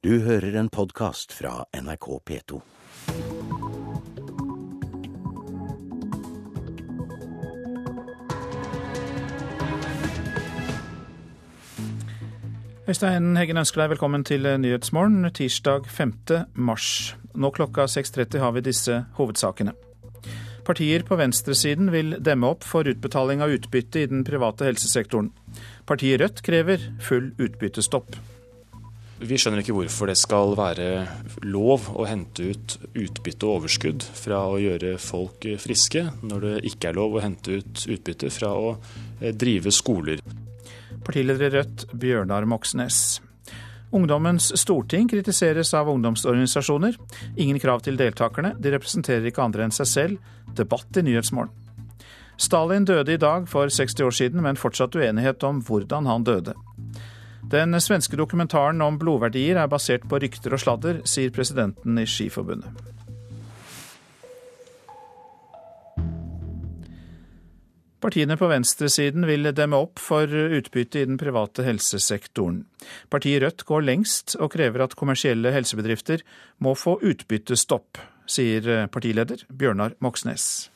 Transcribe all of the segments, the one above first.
Du hører en podkast fra NRK P2. Øystein Heggen ønsker deg velkommen til Nyhetsmorgen tirsdag 5. mars. Nå klokka 6.30 har vi disse hovedsakene. Partier på venstresiden vil demme opp for utbetaling av utbytte i den private helsesektoren. Partiet Rødt krever full utbyttestopp. Vi skjønner ikke hvorfor det skal være lov å hente ut utbytte og overskudd fra å gjøre folk friske, når det ikke er lov å hente ut utbytte fra å eh, drive skoler. Partileder i Rødt, Bjørnar Moxnes. Ungdommens storting kritiseres av ungdomsorganisasjoner. Ingen krav til deltakerne, de representerer ikke andre enn seg selv. Debatt i Nyhetsmorgen. Stalin døde i dag for 60 år siden, men fortsatt uenighet om hvordan han døde. Den svenske dokumentaren om blodverdier er basert på rykter og sladder, sier presidenten i Skiforbundet. Partiene på venstresiden vil demme opp for utbytte i den private helsesektoren. Partiet Rødt går lengst og krever at kommersielle helsebedrifter må få utbyttestopp, sier partileder Bjørnar Moxnes.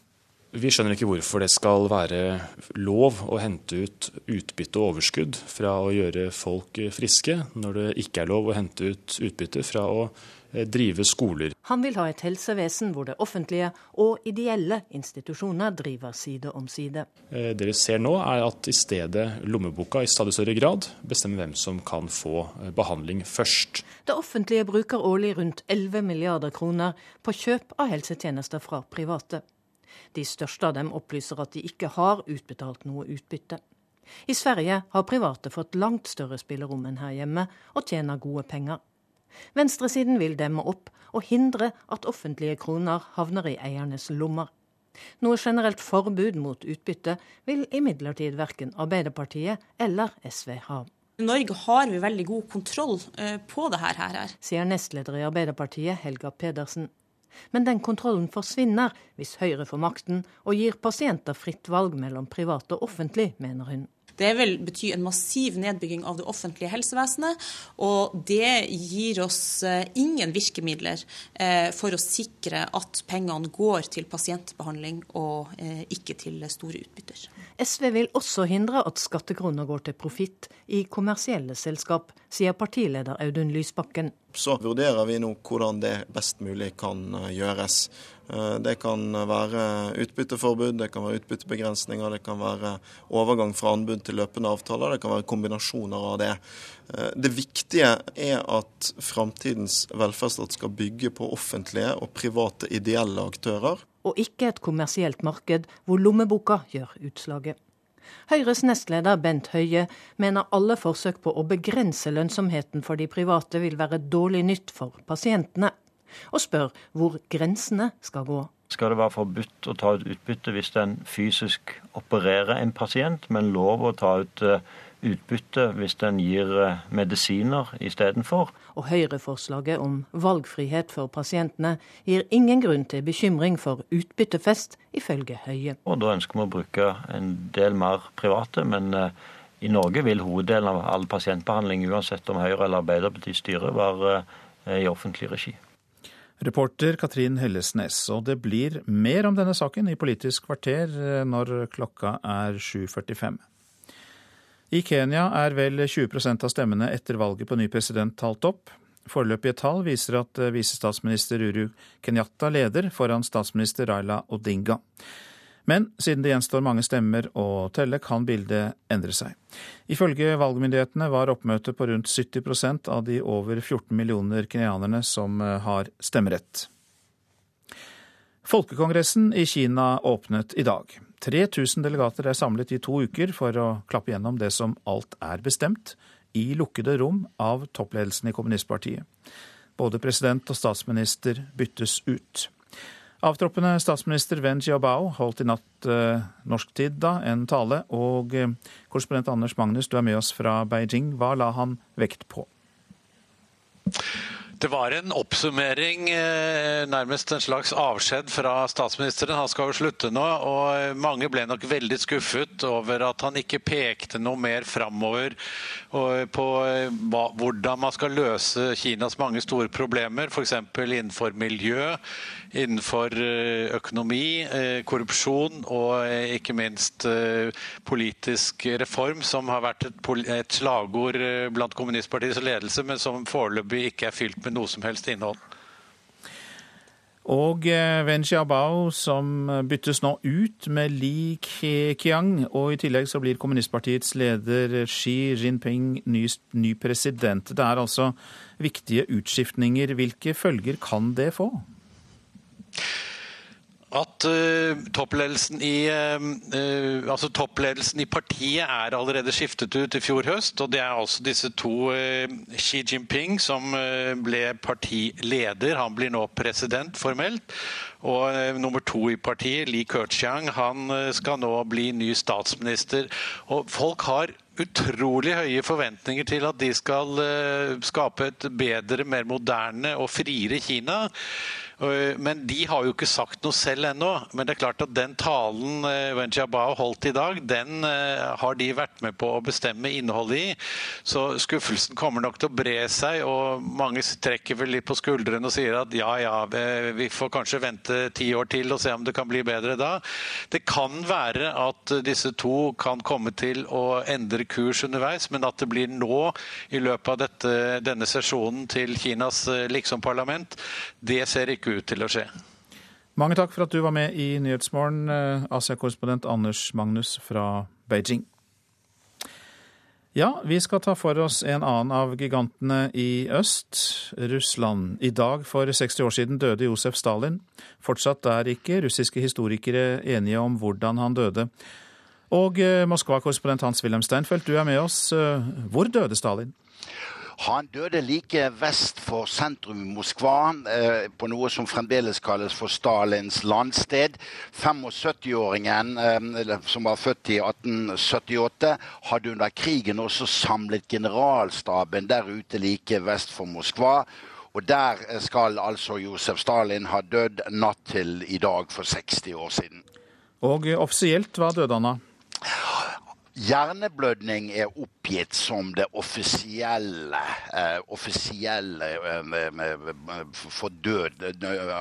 Vi skjønner ikke hvorfor det skal være lov å hente ut utbytte og overskudd fra å gjøre folk friske, når det ikke er lov å hente ut utbytte fra å eh, drive skoler. Han vil ha et helsevesen hvor det offentlige og ideelle institusjoner driver side om side. Eh, det vi ser nå er at i stedet lommeboka i stadig større grad bestemmer hvem som kan få eh, behandling først. Det offentlige bruker årlig rundt 11 milliarder kroner på kjøp av helsetjenester fra private. De største av dem opplyser at de ikke har utbetalt noe utbytte. I Sverige har private fått langt større spillerom enn her hjemme, og tjener gode penger. Venstresiden vil demme opp og hindre at offentlige kroner havner i eiernes lommer. Noe generelt forbud mot utbytte vil imidlertid verken Arbeiderpartiet eller SV ha. I Norge har vi veldig god kontroll eh, på det her, sier nestleder i Arbeiderpartiet Helga Pedersen. Men den kontrollen forsvinner hvis Høyre får makten og gir pasienter fritt valg mellom privat og offentlig, mener hun. Det vil bety en massiv nedbygging av det offentlige helsevesenet. Og det gir oss eh, ingen virkemidler eh, for å sikre at pengene går til pasientbehandling og eh, ikke til store utbytter. SV vil også hindre at skattekroner går til profitt i kommersielle selskap, sier partileder Audun Lysbakken. Så vurderer vi nå hvordan det best mulig kan gjøres. Eh, det kan være utbytteforbud, det kan være utbyttebegrensninger, det kan være overgang fra anbud til løpende avtaler. Det kan være kombinasjoner av det. Eh, det viktige er at framtidens velferdsstat skal bygge på offentlige og private ideelle aktører. Og ikke et kommersielt marked hvor lommeboka gjør utslaget. Høyres nestleder Bent Høie mener alle forsøk på å begrense lønnsomheten for de private vil være dårlig nytt for pasientene og spør hvor grensene skal gå. Skal det være forbudt å ta ut utbytte hvis en fysisk opererer en pasient, men lov å ta ut eh, utbytte hvis den gir eh, medisiner istedenfor? Og Høyre-forslaget om valgfrihet for pasientene gir ingen grunn til bekymring for utbyttefest, ifølge Høie. Og Da ønsker vi å bruke en del mer private, men eh, i Norge vil hoveddelen av all pasientbehandling, uansett om Høyre eller Arbeiderpartiet styrer, være i offentlig regi. Reporter Katrin Hellesnes. Og det blir mer om denne saken i Politisk kvarter eh, når klokka er 7.45. I Kenya er vel 20% av stemmene etter valget på ny president talt opp. Foreløpige tall viser at eh, visestatsminister Uru Kenyatta leder foran statsminister Raila Odinga. Men siden det gjenstår mange stemmer å telle, kan bildet endre seg. Ifølge valgmyndighetene var oppmøtet på rundt 70% av de over 14 millioner kenyanerne som eh, har stemmerett. Folkekongressen i Kina åpnet i dag. 3000 delegater er samlet i to uker for å klappe gjennom det som alt er bestemt, i lukkede rom av toppledelsen i kommunistpartiet. Både president og statsminister byttes ut. Avtroppende statsminister Wen Jiabao holdt i natt eh, norsk tid da en tale, og eh, korrespondent Anders Magnus, du er med oss fra Beijing. Hva la han vekt på? Det var en oppsummering, eh, nærmest en slags avskjed fra statsministeren. Han skal jo slutte nå, og mange ble nok veldig skuffet over at han ikke pekte noe mer framover på eh, hvordan man skal løse Kinas mange store problemer, f.eks. innenfor miljø, innenfor eh, økonomi, korrupsjon og ikke minst politisk reform, som har vært et slagord blant kommunistpartiets ledelse, men som foreløpig ikke er fylt med noe som helst innhold. Og eh, Wen Xiaobao som byttes nå ut med Li Keqiang, og i tillegg så blir kommunistpartiets leder Xi Jinping ny, ny president. Det er altså viktige utskiftninger. Hvilke følger kan det få? At uh, toppledelsen, i, uh, altså toppledelsen i partiet er allerede skiftet ut i fjor høst. og Det er altså disse to uh, Xi Jinping som ble partileder. Han blir nå president formelt. Og nummer to i partiet, Li Keqiang, han skal nå bli ny statsminister. Og folk har utrolig høye forventninger til at de skal skape et bedre, mer moderne og friere Kina. Eh, men de har jo ikke sagt noe selv ennå. Men det er klart at den talen Wen Jiabao holdt i dag, den eh, har de vært med på å bestemme innholdet i. Så skuffelsen kommer nok til å bre seg, og mange trekker vel litt på skuldrene og sier at ja ja, vi får kanskje vente ti år til og se om det kan bli bedre da. Det kan være at disse to kan komme til å endre kurs underveis, men at det blir nå, i løpet av dette, denne sesjonen til Kinas liksom-parlament, det ser ikke ikke ut til å skje. Mange takk for at du var med i Nyhetsmorgen, eh, Asia-korrespondent Anders Magnus fra Beijing. Ja, vi skal ta for oss en annen av gigantene i øst, Russland. I dag for 60 år siden døde Josef Stalin. Fortsatt er ikke russiske historikere enige om hvordan han døde. Og eh, Moskva-korrespondent Hans-Wilhelm Steinfeld, du er med oss. Eh, hvor døde Stalin? Han døde like vest for sentrum i Moskva, eh, på noe som fremdeles kalles for Stalins landsted. 75-åringen, eh, som var født i 1878, hadde under krigen også samlet generalstaben der ute like vest for Moskva. Og der skal altså Josef Stalin ha dødd natt til i dag for 60 år siden. Og offisielt, hva døde han av? Hjerneblødning er oppgitt som det offisielle, eh, offisielle eh, for død,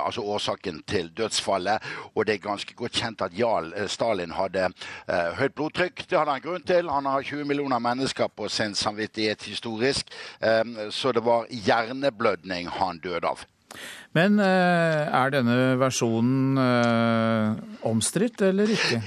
altså årsaken til dødsfallet. Og det er ganske godt kjent at Jarl eh, Stalin hadde eh, høyt blodtrykk. Det hadde han grunn til. Han har 20 millioner mennesker på sin samvittighet historisk. Eh, så det var hjerneblødning han døde av. Men eh, er denne versjonen omstridt eller ikke?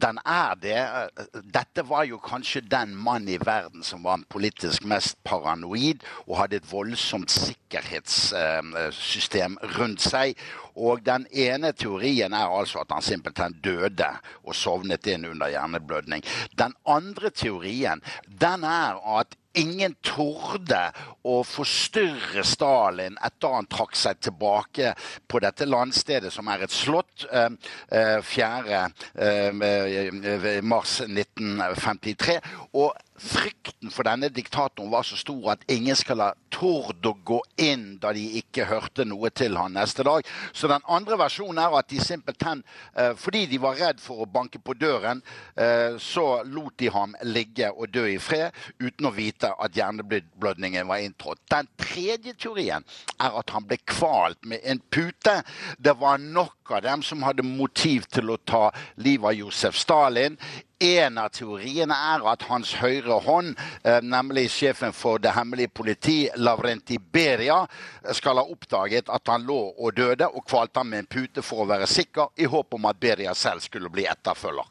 Den er det. Dette var jo kanskje den mann i verden som var politisk mest paranoid og hadde et voldsomt sikkerhetssystem rundt seg. Og den ene teorien er altså at han simpelthen døde og sovnet inn under hjerneblødning. Den andre teorien den er at ingen torde å forstyrre Stalin etter han trakk seg tilbake på dette landstedet, som er et slott, 4. Eh, eh, mars 1953. Og frykten for denne diktatoren var så stor at ingen skal ha tord å gå inn da de ikke hørte noe til han neste dag. Så den andre versjonen er at de simpelthen, eh, fordi de var redd for å banke på døren, eh, så lot de ham ligge og dø i fred uten å vite at hjerneblødningen var inntrådt. Den tredje teorien er at han ble kvalt med en pute. Det var nok av dem som hadde motiv til å ta livet av Josef Stalin. En av teoriene er at hans høyre hånd, eh, nemlig sjefen for det hemmelige politi, Lavrenti Beria, skal ha oppdaget at han lå og døde, og kvalte ham med en pute for å være sikker, i håp om at Beria selv skulle bli etterfølger.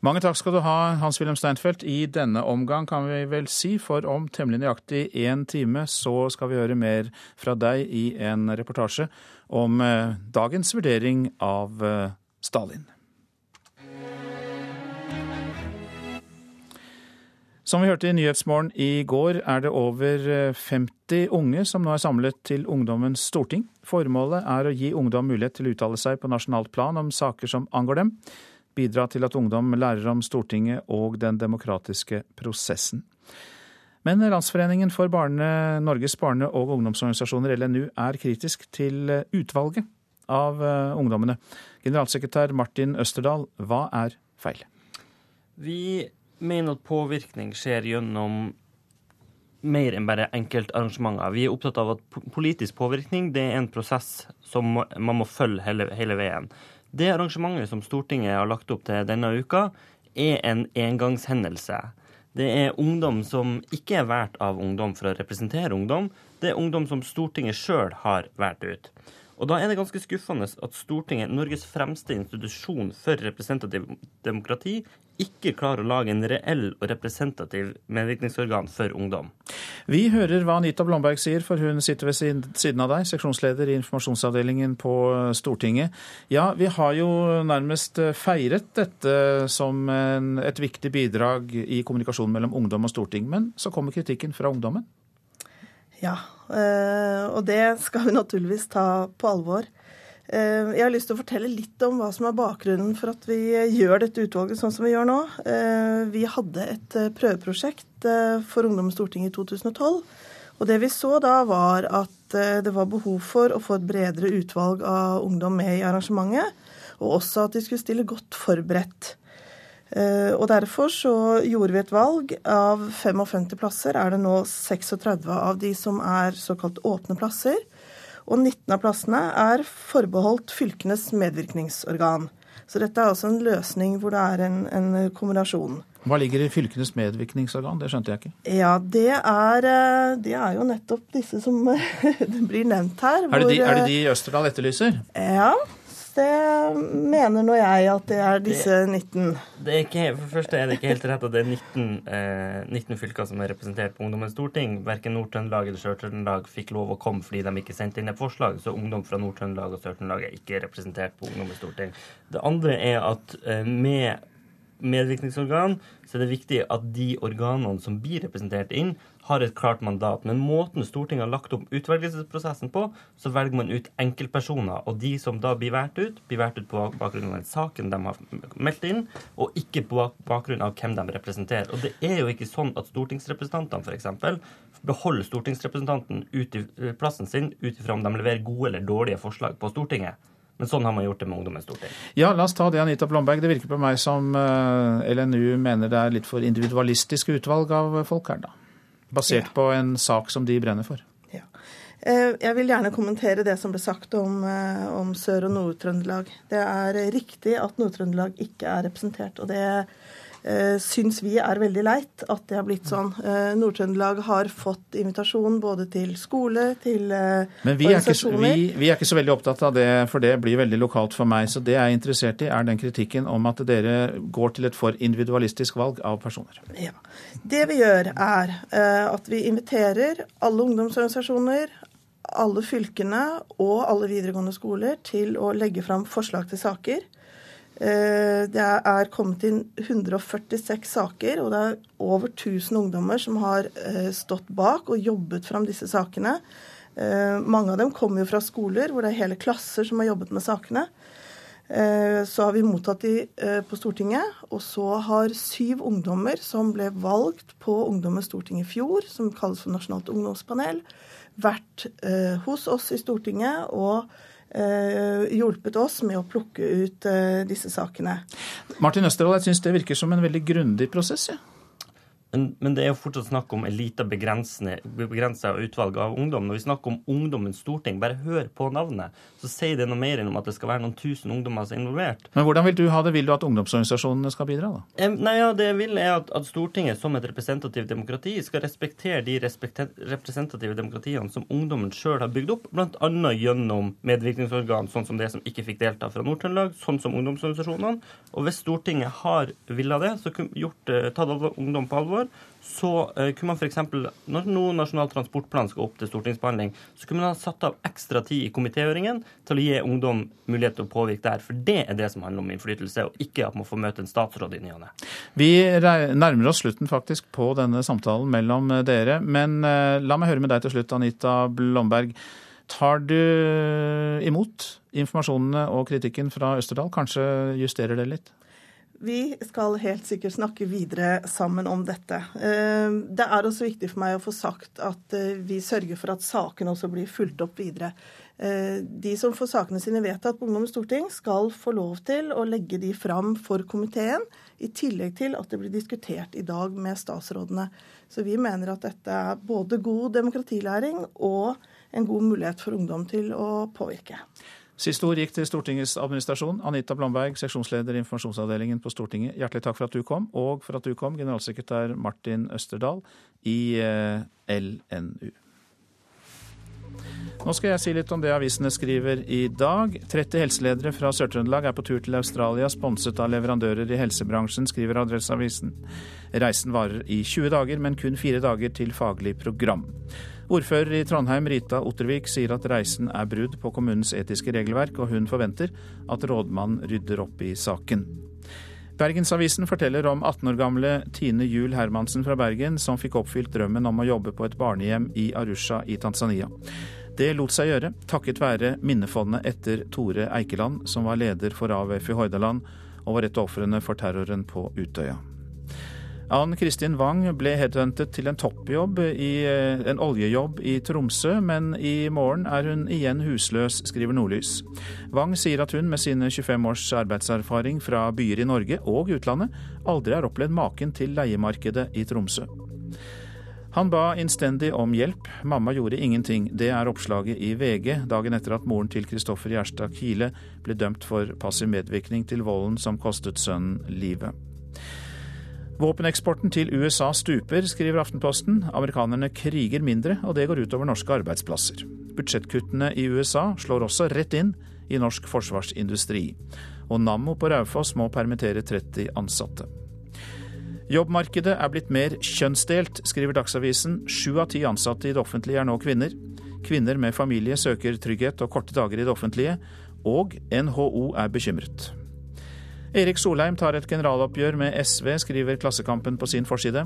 Mange takk skal du ha, Hans-Wilhelm Steinfeld. I denne omgang kan vi vel si, for om temmelig nøyaktig én time så skal vi høre mer fra deg i en reportasje om eh, dagens vurdering av eh, Stalin. Som vi hørte i Nyhetsmorgen i går, er det over 50 eh, unge som nå er samlet til Ungdommens storting. Formålet er å gi ungdom mulighet til å uttale seg på nasjonalt plan om saker som angår dem. Bidra til at ungdom lærer om Stortinget og den demokratiske prosessen. Men Landsforeningen for barne, Norges barne- og ungdomsorganisasjoner, LNU, er kritisk til utvalget av ungdommene. Generalsekretær Martin Østerdal, hva er feil? Vi mener at påvirkning skjer gjennom mer enn bare enkeltarrangementer. Vi er opptatt av at politisk påvirkning er en prosess som man må følge hele, hele veien. Det arrangementet som Stortinget har lagt opp til denne uka, er en engangshendelse. Det er ungdom som ikke er valgt av ungdom for å representere ungdom. Det er ungdom som Stortinget sjøl har valgt ut. Og da er det ganske skuffende at Stortinget, Norges fremste institusjon for representativ demokrati, ikke klarer å lage en reell og representativ medvirkningsorgan for ungdom. Vi hører hva Anita Blomberg sier, for hun sitter ved siden av deg, seksjonsleder i informasjonsavdelingen på Stortinget. Ja, vi har jo nærmest feiret dette som en, et viktig bidrag i kommunikasjonen mellom ungdom og storting, men så kommer kritikken fra ungdommen? Ja, eh, og det skal vi naturligvis ta på alvor. Eh, jeg har lyst til å fortelle litt om hva som er bakgrunnen for at vi gjør dette utvalget sånn som vi gjør nå. Eh, vi hadde et prøveprosjekt for Ungdom i Stortinget i 2012. Og det vi så da, var at det var behov for å få et bredere utvalg av ungdom med i arrangementet. Og også at de skulle stille godt forberedt. Eh, og Derfor så gjorde vi et valg. Av 55 plasser er det nå 36 av de som er såkalt åpne plasser. Og 19 av plassene er forbeholdt fylkenes medvirkningsorgan. Så dette er altså en løsning hvor det er en, en kombinasjon. Hva ligger i fylkenes medvirkningsorgan? Det skjønte jeg ikke. Ja, Det er, eh, det er jo nettopp disse som blir nevnt her. Er det, de, er det de Østerdal etterlyser? Ja, det mener nå jeg at det er disse 19. Det er ikke, for det første er det ikke helt rett at det er 19, eh, 19 fylker som er representert på Ungdommens storting. Verken Nord-Trøndelag eller Sør-Trøndelag fikk lov å komme fordi de ikke sendte inn et forslag. Så ungdom fra Nord-Trøndelag og Sør-Trøndelag er ikke representert på Ungdommens storting. Det andre er at eh, med medvirkningsorgan, så er det viktig at de organene som blir representert inn, har et klart mandat. Men måten Stortinget har lagt opp utvelgelsesprosessen på, så velger man ut enkeltpersoner. Og de som da blir valgt ut, blir valgt ut på bakgrunn av den saken de har meldt inn, og ikke på bakgrunn av hvem de representerer. Og det er jo ikke sånn at stortingsrepresentantene f.eks. beholder stortingsrepresentanten ut i eh, plassen sin ut ifra om de leverer gode eller dårlige forslag på Stortinget. Men sånn har man gjort det med Ungdommens storting. Ja, la oss ta det, Anita Blomberg. Det virker på meg som eh, LNU mener det er litt for individualistisk utvalg av folk her, da. Basert ja. på en sak som de brenner for. Ja. Eh, jeg vil gjerne kommentere det som ble sagt om, eh, om Sør- og Nord-Trøndelag. Det er riktig at Nord-Trøndelag ikke er representert. og det eh, syns vi er veldig leit at det har blitt sånn. Eh, Nord-Trøndelag har fått invitasjon både til skole, til organisasjoner. Men vi er, ikke, vi, vi er, ikke, så veldig opptatt av det, for det blir veldig lokalt for meg. Så det jeg er interessert i, er den kritikken om at dere går til et for individualistisk valg av personer. Ja. Det vi gjør, er eh, at vi inviterer alle ungdomsorganisasjoner, alle fylkene og alle videregående skoler til å legge fram forslag til saker. Eh, det er kommet inn 146 saker, og det er over 1000 ungdommer som har eh, stått bak og jobbet fram disse sakene. Eh, mange av dem kommer jo fra skoler hvor det er hele klasser som har jobbet med sakene. Så har vi mottatt de på Stortinget, og så har syv ungdommer som ble valgt på Ungdommens storting i fjor, som kalles for Nasjonalt ungdomspanel, vært hos oss i Stortinget og hjulpet oss med å plukke ut eh, disse sakene. Martin Østerdal, jeg syns det virker som en veldig grundig prosess. Ja. Men, men, det er jo fortsatt snakk om en lite begrensa utvalg av ungdom. Når vi snakker om Ungdommens storting, bare hør på navnet, så sier det noe mer enn om at det skal være noen tusen ungdommer som er involvert. Men hvordan vil du ha det? Vil du at ungdomsorganisasjonene skal bidra, da? Eh, nei, ja, Det jeg vil, er at, at, Stortinget som et representativt demokrati skal respektere de representative demokratiene som ungdommen sjøl har bygd opp, bl.a. gjennom medvirkningsorgan, sånn som det som ikke fikk delta fra Nord-Trøndelag, sånn som ungdomsorganisasjonene. Og hvis Stortinget har villa det, så kunne gjort, eh, tatt ungdom på alvor år, så eh, kunne man f.eks. når nå Nasjonal transportplan skal opp til stortingsbehandling, så kunne man ha satt av ekstra tid i komitéhøringen til å gi ungdom mulighet til å påvirke der. For det er det som handler om innflytelse, og ikke at man får møte en statsråd i ny og ne. Vi nærmer oss slutten faktisk på denne samtalen mellom eh, dere. Men eh, la meg høre med deg til slutt, Anita Blomberg. Tar du imot informasjonene og kritikken fra Østerdal? Kanskje justerer det litt? Vi skal helt sikkert snakke videre sammen om dette. Eh, det er også viktig for meg å få sagt at eh, vi sørger for at sakene også blir fulgt opp videre. Eh, de som får sakene sine vedtatt på Ungdommens storting, skal få lov til å legge de fram for komiteen, i tillegg til at det blir diskutert i dag med statsrådene. Så vi mener at dette er både god demokratilæring og en god mulighet for ungdom til å påvirke. Siste ord gikk til Stortingets administrasjon. Anita Blomberg, seksjonsleder i informasjonsavdelingen på Stortinget, hjertelig takk for at du kom, og for at du kom, generalsekretær Martin Østerdal i eh, LNU. Nå skal jeg si litt om det avisene skriver i dag. 30 helseledere fra Sør-Trøndelag er på tur til Australia, sponset av leverandører i helsebransjen, skriver Adresseavisen. Reisen varer i 20 dager, men kun fire dager til faglig program. Ordfører i Trondheim, Rita Ottervik, sier at reisen er brudd på kommunens etiske regelverk, og hun forventer at rådmannen rydder opp i saken. Bergensavisen forteller om 18 år gamle Tine Juel Hermansen fra Bergen, som fikk oppfylt drømmen om å jobbe på et barnehjem i Arusha i Tanzania. Det lot seg gjøre takket være minnefondet etter Tore Eikeland, som var leder for AUF i Hordaland og var et av ofrene for terroren på Utøya. Ann Kristin Wang ble headhuntet til en toppjobb i eh, en oljejobb i Tromsø, men i morgen er hun igjen husløs, skriver Nordlys. Wang sier at hun med sine 25 års arbeidserfaring fra byer i Norge og utlandet aldri har opplevd maken til leiemarkedet i Tromsø. Han ba innstendig om hjelp. Mamma gjorde ingenting. Det er oppslaget i VG dagen etter at moren til Kristoffer Gjerstad Kile ble dømt for passiv medvirkning til volden som kostet sønnen livet. Våpeneksporten til USA stuper, skriver Aftenposten. Amerikanerne kriger mindre, og det går utover norske arbeidsplasser. Budsjettkuttene i USA slår også rett inn i norsk forsvarsindustri. Og Nammo på Raufoss må permittere 30 ansatte. Jobbmarkedet er blitt mer kjønnsdelt, skriver Dagsavisen. Sju av ti ansatte i det offentlige er nå kvinner. Kvinner med familie søker trygghet og korte dager i det offentlige, og NHO er bekymret. Erik Solheim tar et generaloppgjør med SV, skriver Klassekampen på sin forside.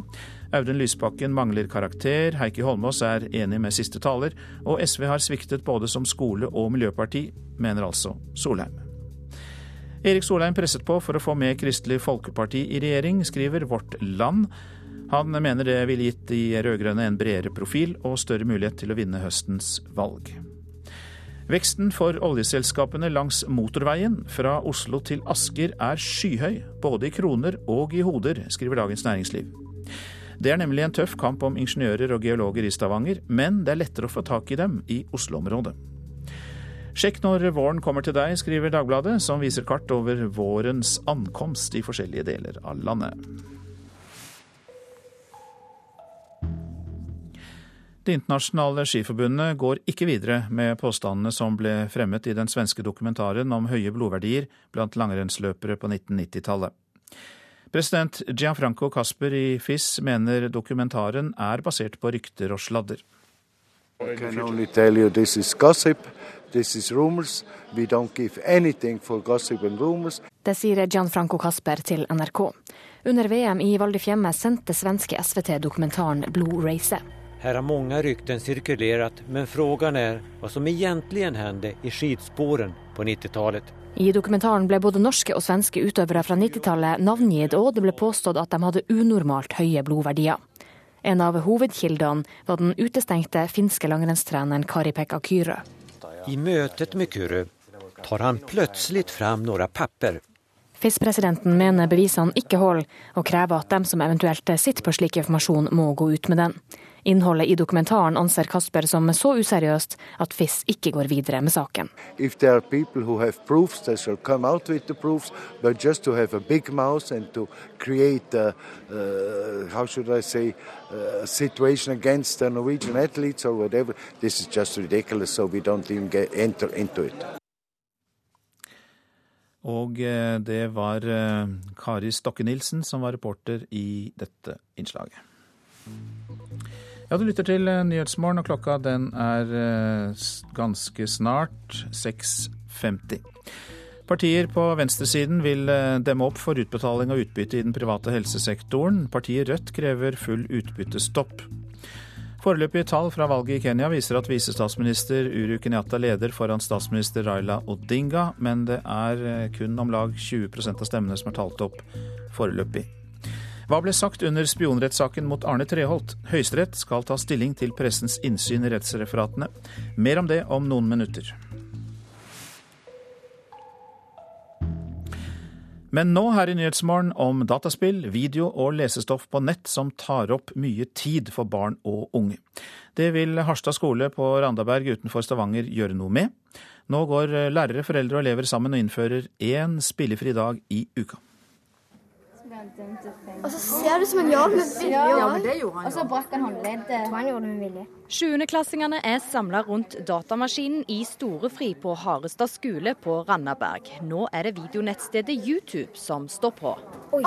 Audun Lysbakken mangler karakter, Heikki Holmås er enig med siste taler, og SV har sviktet både som skole- og miljøparti, mener altså Solheim. Erik Solheim presset på for å få med Kristelig Folkeparti i regjering, skriver Vårt Land. Han mener det ville gitt de rød-grønne en bredere profil og større mulighet til å vinne høstens valg. Veksten for oljeselskapene langs motorveien fra Oslo til Asker er skyhøy, både i kroner og i hoder, skriver Dagens Næringsliv. Det er nemlig en tøff kamp om ingeniører og geologer i Stavanger, men det er lettere å få tak i dem i Oslo-området. Sjekk når våren kommer til deg, skriver Dagbladet, som viser kart over vårens ankomst i forskjellige deler av landet. Det internasjonale skiforbundet går ikke videre med påstandene som ble fremmet i den svenske dokumentaren om høye blodverdier blant langrennsløpere på 1990-tallet. President Gianfranco Casper i FIS mener dokumentaren er basert på rykter og sladder. Det sier Gianfranco Casper til NRK. Under VM i Val di Fiemme sendte svenske SVT dokumentaren Blod Her har mange rykten sirkulerat, men frågan er hva som egentlig hendte i skidspåren på 90-tallet. I dokumentaren ble både norske og svenske utøvere fra 90-tallet navngitt, og det ble påstått at de hadde unormalt høye blodverdier. En av hovedkildene var den utestengte finske langrennstreneren Kari-Pekka Kyrö. I møtet med Kyrö tar han plutselig fram noen papper. FIS-presidenten mener bevisene ikke holder, og krever at de som eventuelt sitter på slik informasjon, må gå ut med den. Innholdet i dokumentaren anser Kasper som så useriøst at FIS ikke går videre med saken. Proofs, proofs, a, uh, how should I say, a situation against the Norwegian athletes or whatever. This is just ridiculous, so we don't even get enter into it. Og eh, det var eh, Kari Stokke-Nielsen som var reporter i dette innslaget. Ja, Du lytter til eh, Nyhetsmorgen, og klokka den er eh, ganske snart 6.50. Partier på venstresiden vil eh, demme opp for utbetaling av utbytte i den private helsesektoren. Partiet Rødt krever full utbyttestopp. Foreløpige tall fra valget i Kenya viser at visestatsminister Uru Kenyatta leder foran statsminister Raila Odinga, men det er kun om lag 20% av stemmene som er talt opp foreløpig. Hva ble sagt under spionrettssaken mot Arne Treholt? Høyesterett skal ta stilling til pressens innsyn i rettsreferatene. Mer om det om noen minutter. Men nå her i Nyhetsmorgen om dataspill, video og lesestoff på nett som tar opp mye tid for barn og unge. Det vil Harstad skole på Randaberg utenfor Stavanger gjøre noe med. Nå går lærere, foreldre og elever sammen og innfører én spillefri dag i uka. Og så ser du som han gjør med vilje. Ja, men det gjorde han. Og så brakk han håndleddet. Han gjorde det med vilje. Sjuendeklassingene er samla rundt datamaskinen i Storefri på Harestad skole på Randaberg. Nå er det videonettstedet YouTube som står på. Oi!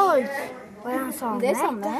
Hva er han samme? Det er samme.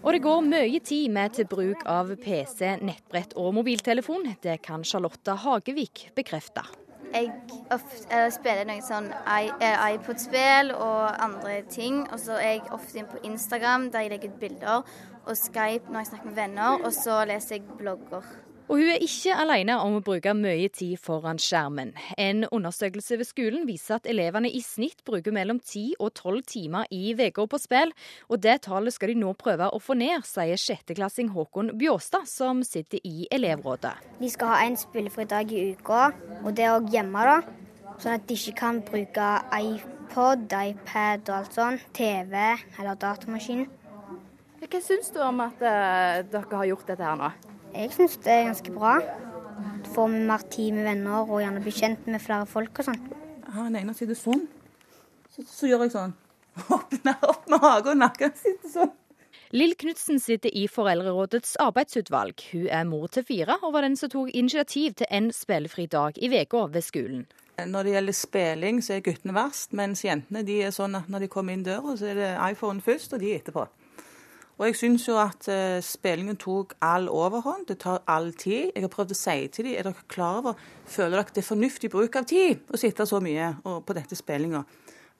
Og det går mye tid med til bruk av PC, nettbrett og mobiltelefon. Det kan Charlotta Hagevik bekrefte. Jeg ofte, spiller noen sånn iPod-spill og andre ting. Og så er jeg ofte inne på Instagram der jeg legger ut bilder, og Skype når jeg snakker med venner, og så leser jeg blogger. Og hun er ikke alene om å bruke mye tid foran skjermen. En undersøkelse ved skolen viser at elevene i snitt bruker mellom 10 og 12 timer i uka på spill, og det tallet skal de nå prøve å få ned, sier sjetteklassing Håkon Bjåstad, som sitter i elevrådet. De skal ha en spillefri dag i uka, og det er òg hjemme, da. Sånn at de ikke kan bruke iPod, iPad og alt sånt, TV eller datamaskin. Hva syns du om at uh, dere har gjort dette her nå? Jeg syns det er ganske bra. Får vi mer tid med venner og gjerne bli kjent med flere folk og sånn. Jeg har en ene sitter sånn. Så, så, gjør jeg sånn. Åpner opp med hage og nakken Sitter sånn. Lill Knutsen sitter i Foreldrerådets arbeidsutvalg. Hun er mor til fire, og var den som tok initiativ til en spillefri dag i uka ved skolen. Når det gjelder spilling, så er guttene verst, mens jentene de er sånn at når de kommer inn døra, så er det iPhone først, og de etterpå. Og jeg syns jo at uh, spillingen tok all overhånd. Det tar all tid. Jeg har prøvd å si til dem, er dere klar over, føler dere det er fornuftig bruk av tid å sitte så mye på dette spillinga?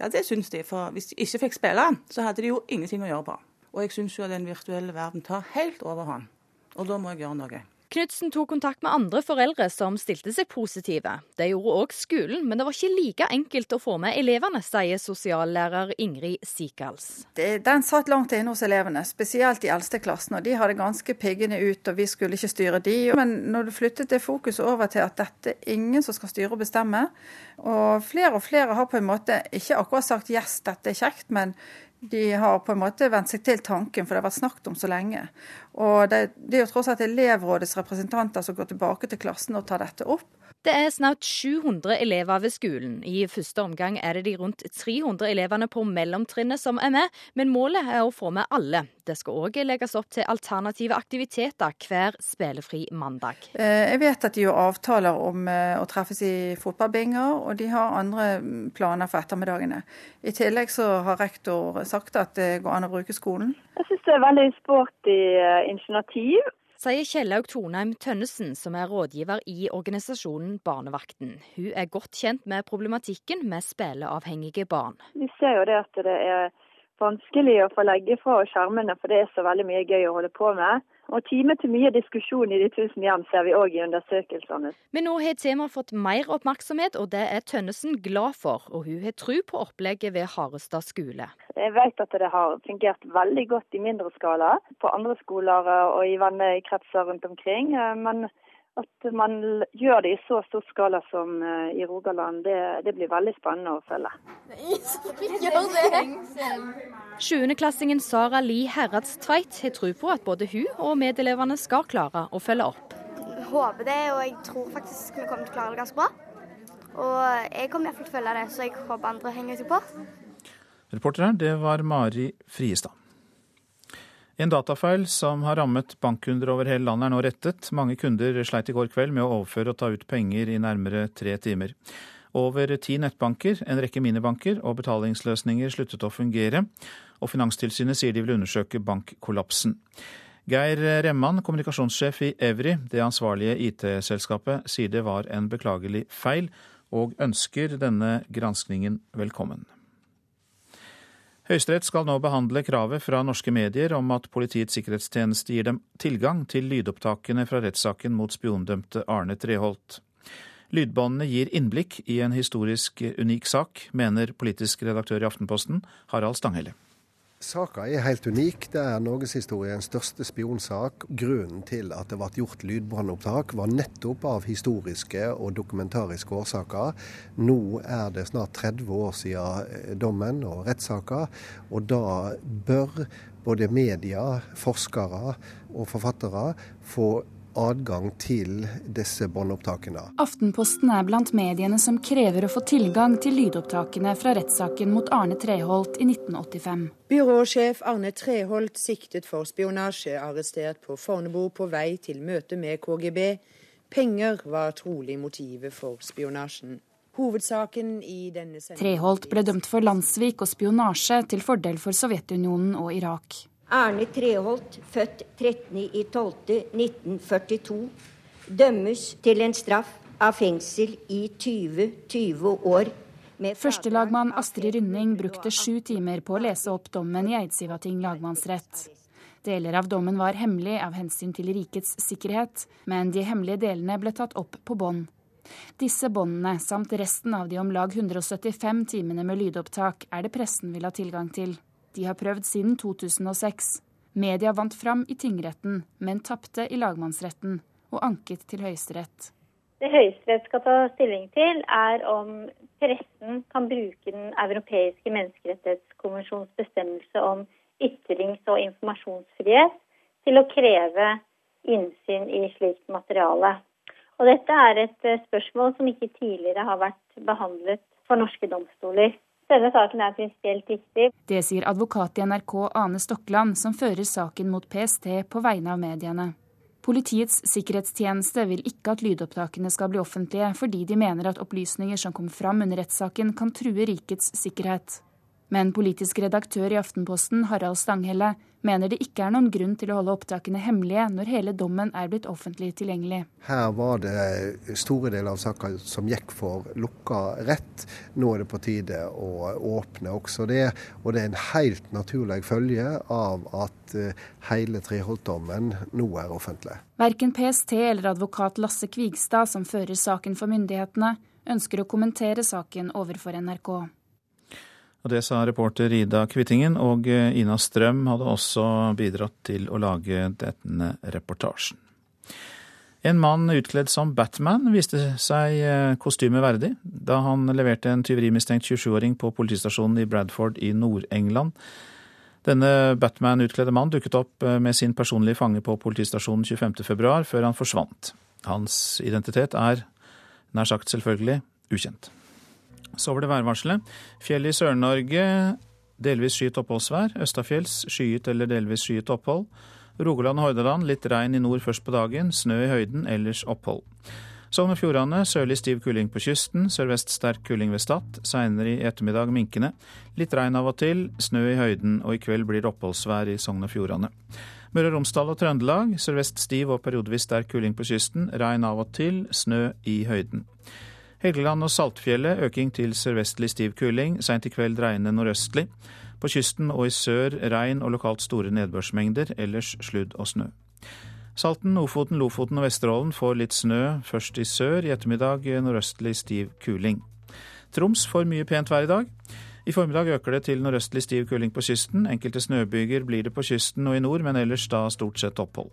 Ja, det syns de. For hvis de ikke fikk spille, så hadde de jo ingenting å gjøre på. Og jeg syns jo at den virtuelle verden tar helt overhånd. Og da må jeg gjøre noe. Knutsen tok kontakt med andre foreldre som stilte seg positive. Det gjorde òg skolen, men det var ikke like enkelt å få med elevene, sier sosiallærer Ingrid Sikals. Den satt langt inne hos elevene, spesielt de eldste klassene. og De hadde ganske piggende ut, og vi skulle ikke styre de. Men når du flyttet det fokuset over til at dette er ingen som skal styre og bestemme, og flere og flere har på en måte ikke akkurat sagt yes, dette er kjekt, men de har på en måte vent seg til tanken, for det har vært snakket om så lenge. Og det, det er jo tross alt elevrådets representanter som går tilbake til klassen og tar dette opp. Det er snart 700 elever ved skolen. I første omgang er det de rundt 300 elevene på mellomtrinnet som er med, men målet er å få med alle. Det skal òg legges opp til alternative aktiviteter hver spillefri mandag. Eh, jeg vet at de gjør avtaler om eh, å treffes i fotballbinger, og de har andre mm, planer for ettermiddagene. I tillegg så har rektor sagt at det går an å bruke skolen. Jeg syns det er veldig sporty eh, initiativ sier Kjellaug Tornheim Tønnesen, som er rådgiver i organisasjonen Barnevakten. Hun er godt kjent med problematikken med spilleavhengige barn. Vi ser jo det at det er vanskelig å få legge fra skjermene, for det er så veldig mye gøy å holde på med. Og time til mye diskusjon i de tusen hjem ser vi òg i undersøkelsene. Men nå har temaet fått mer oppmerksomhet, og det er Tønnesen glad for. Og hun har tro på opplegget ved Harestad skole. Jeg vet at det har fungert veldig godt i mindre skala på andre skoler og i vennekretser rundt omkring. Men at man gjør det i så stor skala som eh, i Rogaland, det, det blir veldig spennende å følge. Sjuendeklassingen Sara Li Herradstveit har tro på at både hun og medelevene skal klare å følge opp. Jeg håper det, og jeg tror faktisk vi kommer til å klare det ganske bra. Og jeg kommer iallfall til å følge det, så jeg håper andre henger seg på. Reporter her, det var Mari Friestad. En datafeil som har rammet bankkunder over hele landet er nå rettet. Mange kunder sleit i går kveld med å overføre og ta ut penger i nærmere tre timer. Over ti nettbanker, en rekke minibanker og betalingsløsninger sluttet å fungere, og Finanstilsynet sier de vil undersøke bankkollapsen. Geir Remman, kommunikasjonssjef i Evry, det ansvarlige IT-selskapet, sier det var en beklagelig feil, og ønsker denne granskningen velkommen. Høyesterett skal nå behandle kravet fra norske medier om at Politiets sikkerhetstjeneste gir dem tilgang til lydopptakene fra rettssaken mot spiondømte Arne Treholt. Lydbåndene gir innblikk i en historisk unik sak, mener politisk redaktør i Aftenposten Harald Stanghelle. Saka er helt unik. Det er norgeshistoriens største spionsak. Grunnen til at det ble gjort lydbrannopptak, var nettopp av historiske og dokumentariske årsaker. Nå er det snart 30 år siden dommen og rettssaka, og da bør både media, forskere og forfattere få adgang til disse båndopptakene. Aftenposten er blant mediene som krever å få tilgang til lydopptakene fra rettssaken mot Arne Treholt i 1985. Byråsjef Arne Treholt siktet for spionasje, arrestert på Fornebu på vei til møte med KGB. Penger var trolig motivet for spionasjen. Hovedsaken i denne Treholt ble dømt for landssvik og spionasje til fordel for Sovjetunionen og Irak. Arne Treholt, født 13.12.1942, dømmes til en straff av fengsel i 20-20 år. Førstelagmann Astrid Rynning brukte sju timer på å lese opp dommen i Eidsivating lagmannsrett. Deler av dommen var hemmelig av hensyn til rikets sikkerhet, men de hemmelige delene ble tatt opp på bånd. Disse båndene, samt resten av de om lag 175 timene med lydopptak, er det pressen vil ha tilgang til. De har prøvd siden 2006. Media vant fram i tingretten, men tapte i lagmannsretten og anket til Høyesterett. Det Høyesterett skal ta stilling til, er om pressen kan bruke Den europeiske menneskerettighetskonvensjons bestemmelse om ytrings- og informasjonsfrihet til å kreve innsyn i slikt materiale. Og dette er et eh, spørsmål som ikke tidligere har vært behandlet for norske domstoler. Denne saken er prinsipielt viktig. Det sier advokat i NRK Ane Stokkland, som fører saken mot PST på vegne av mediene. Politiets sikkerhetstjeneste vil ikke at lydopptakene skal bli offentlige, fordi de mener at opplysninger som kom fram under rettssaken kan true rikets sikkerhet. Men politisk redaktør i Aftenposten, Harald Stanghelle, mener det ikke er noen grunn til å holde opptakene hemmelige når hele dommen er blitt offentlig tilgjengelig. Her var det store deler av saka som gikk for lukka rett. Nå er det på tide å åpne også det. Og det er en helt naturlig følge av at eh, hele Treholt-dommen nå er offentlig. Verken PST eller advokat Lasse Kvigstad, som fører saken for myndighetene, ønsker å kommentere saken overfor NRK. Og Det sa reporter Ida Kvittingen, og eh, Ina Strøm hadde også bidratt til å lage denne reportasjen. En mann utkledd som Batman viste seg eh, kostymet verdig da han leverte en tyverimistenkt 27-åring på politistasjonen i Bradford i Nord-England. Denne Batman-utkledde mann dukket opp eh, med sin personlige fange på politistasjonen 25.2, før han forsvant. Hans identitet er, nær sagt selvfølgelig, ukjent. Så over det værvarselet. Fjell i Sør-Norge delvis skyet oppholdsvær. Østafjells skyet eller delvis skyet opphold. Rogaland og Hordaland litt regn i nord først på dagen. Snø i høyden, ellers opphold. Sogn og Fjordane sørlig stiv kuling på kysten. Sørvest sterk kuling ved Stad. Seinere i ettermiddag minkende. Litt regn av og til. Snø i høyden, og i kveld blir det oppholdsvær i Sogn og Fjordane. Møre og Romsdal og Trøndelag sørvest stiv og periodevis sterk kuling på kysten. Regn av og til. Snø i høyden. Helgeland og Saltfjellet øking til sørvestlig stiv kuling. Seint i kveld dreiende nordøstlig. På kysten og i sør regn og lokalt store nedbørsmengder. Ellers sludd og snø. Salten, Ofoten, Lofoten og Vesterålen får litt snø, først i sør. I ettermiddag nordøstlig stiv kuling. Troms får mye pent vær i dag. I formiddag øker det til nordøstlig stiv kuling på kysten. Enkelte snøbyger blir det på kysten og i nord, men ellers da stort sett opphold.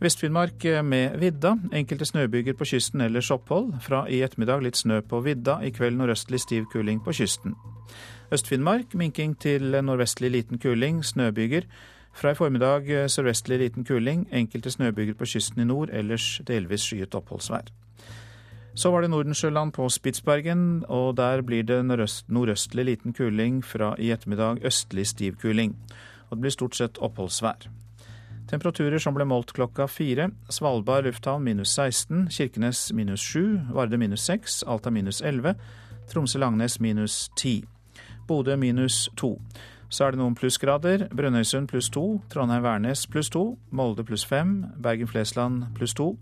Vest-Finnmark med vidda. Enkelte snøbyger på kysten ellers opphold. Fra i ettermiddag litt snø på vidda. I kveld nordøstlig stiv kuling på kysten. Øst-Finnmark minking til nordvestlig liten kuling. Snøbyger. Fra i formiddag sørvestlig liten kuling. Enkelte snøbyger på kysten i nord. Ellers delvis skyet oppholdsvær. Så var det Nordensjøland på Spitsbergen, og der blir det nordøst, nordøstlig liten kuling. Fra i ettermiddag østlig stiv kuling. Og det blir stort sett oppholdsvær. Temperaturer som ble målt klokka fire. Svalbard lufthavn minus 16, Kirkenes minus 7, Varde minus 6, Alta minus 11, Tromsø-Langnes minus 10. Bodø minus 2. Så er det noen plussgrader. Brønnøysund pluss 2, Trondheim-Værnes pluss 2, Molde pluss 5, Bergen-Flesland pluss 2,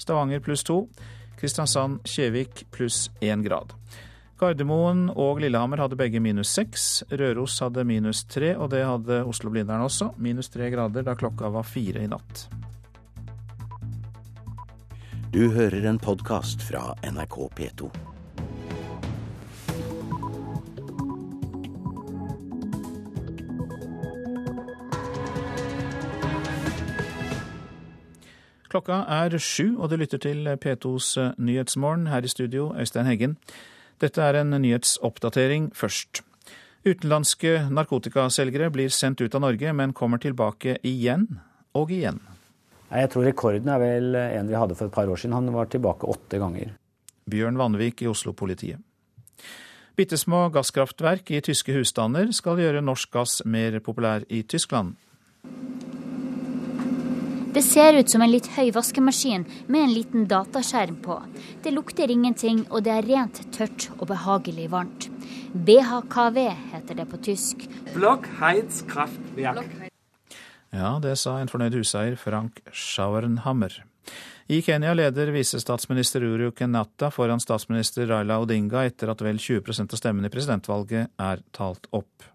Stavanger pluss 2, Kristiansand-Kjevik pluss 1 grad. Gardermoen og Lillehammer hadde begge minus seks. Røros hadde minus tre, og det hadde Oslo-Blindern også. Minus tre grader da klokka var fire i natt. Du hører en podkast fra NRK P2. Klokka er sju, og du lytter til P2s Nyhetsmorgen. Her i studio, Øystein Heggen. Dette er en nyhetsoppdatering først. Utenlandske narkotikaselgere blir sendt ut av Norge, men kommer tilbake igjen og igjen. Jeg tror rekorden er vel en vi hadde for et par år siden. Han var tilbake åtte ganger. Bjørn Vanvik i Oslo-politiet. Bitte små gasskraftverk i tyske husstander skal gjøre norsk gass mer populær i Tyskland. Det ser ut som en litt høy vaskemaskin med en liten dataskjerm på. Det lukter ingenting, og det er rent tørt og behagelig varmt. BHKV heter det på tysk. Blockheizkraftwerk. Ja, det sa en fornøyd huseier, Frank Schauernhammer. I Kenya leder visestatsminister Uru Kenyatta foran statsminister Raila Odinga etter at vel 20% av stemmene i presidentvalget er talt opp.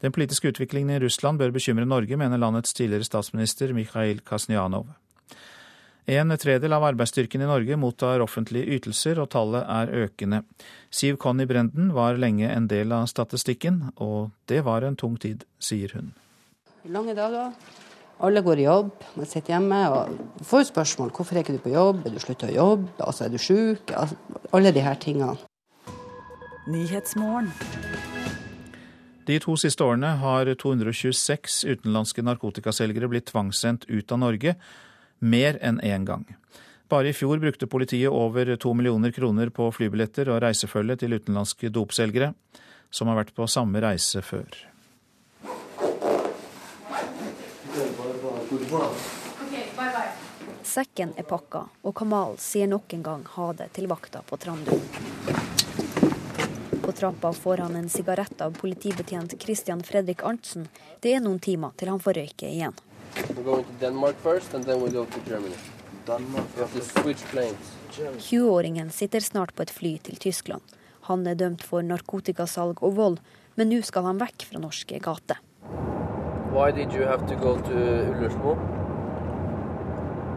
Den politiske utviklingen i Russland bør bekymre Norge, mener landets tidligere statsminister Mikhail Kasnyanov. En tredel av arbeidsstyrken i Norge mottar offentlige ytelser, og tallet er økende. Siv Conny Brenden var lenge en del av statistikken, og det var en tung tid, sier hun. Lange dager. Alle går i jobb, man sitter hjemme og får spørsmål. Hvorfor er ikke du på jobb? Er du slutta å jobbe? Altså, er du sjuk? Alle disse tingene. De to siste årene har 226 utenlandske narkotikaselgere blitt tvangssendt ut av Norge, mer enn én gang. Bare i fjor brukte politiet over to millioner kroner på flybilletter og reisefølge til utenlandske dopselgere, som har vært på samme reise før. Sekken er pakka, og Kamal sier nok en gang ha det til vakta på Trandum. På trappa får han en sigarett av politibetjent Christian Fredrik Arntzen. Det er noen timer til han får røyke igjen. 20-åringen sitter snart på et fly til Tyskland. Han er dømt for narkotikasalg og vold, men nå skal han vekk fra norske gater. Why did you have to go to Ullersmo?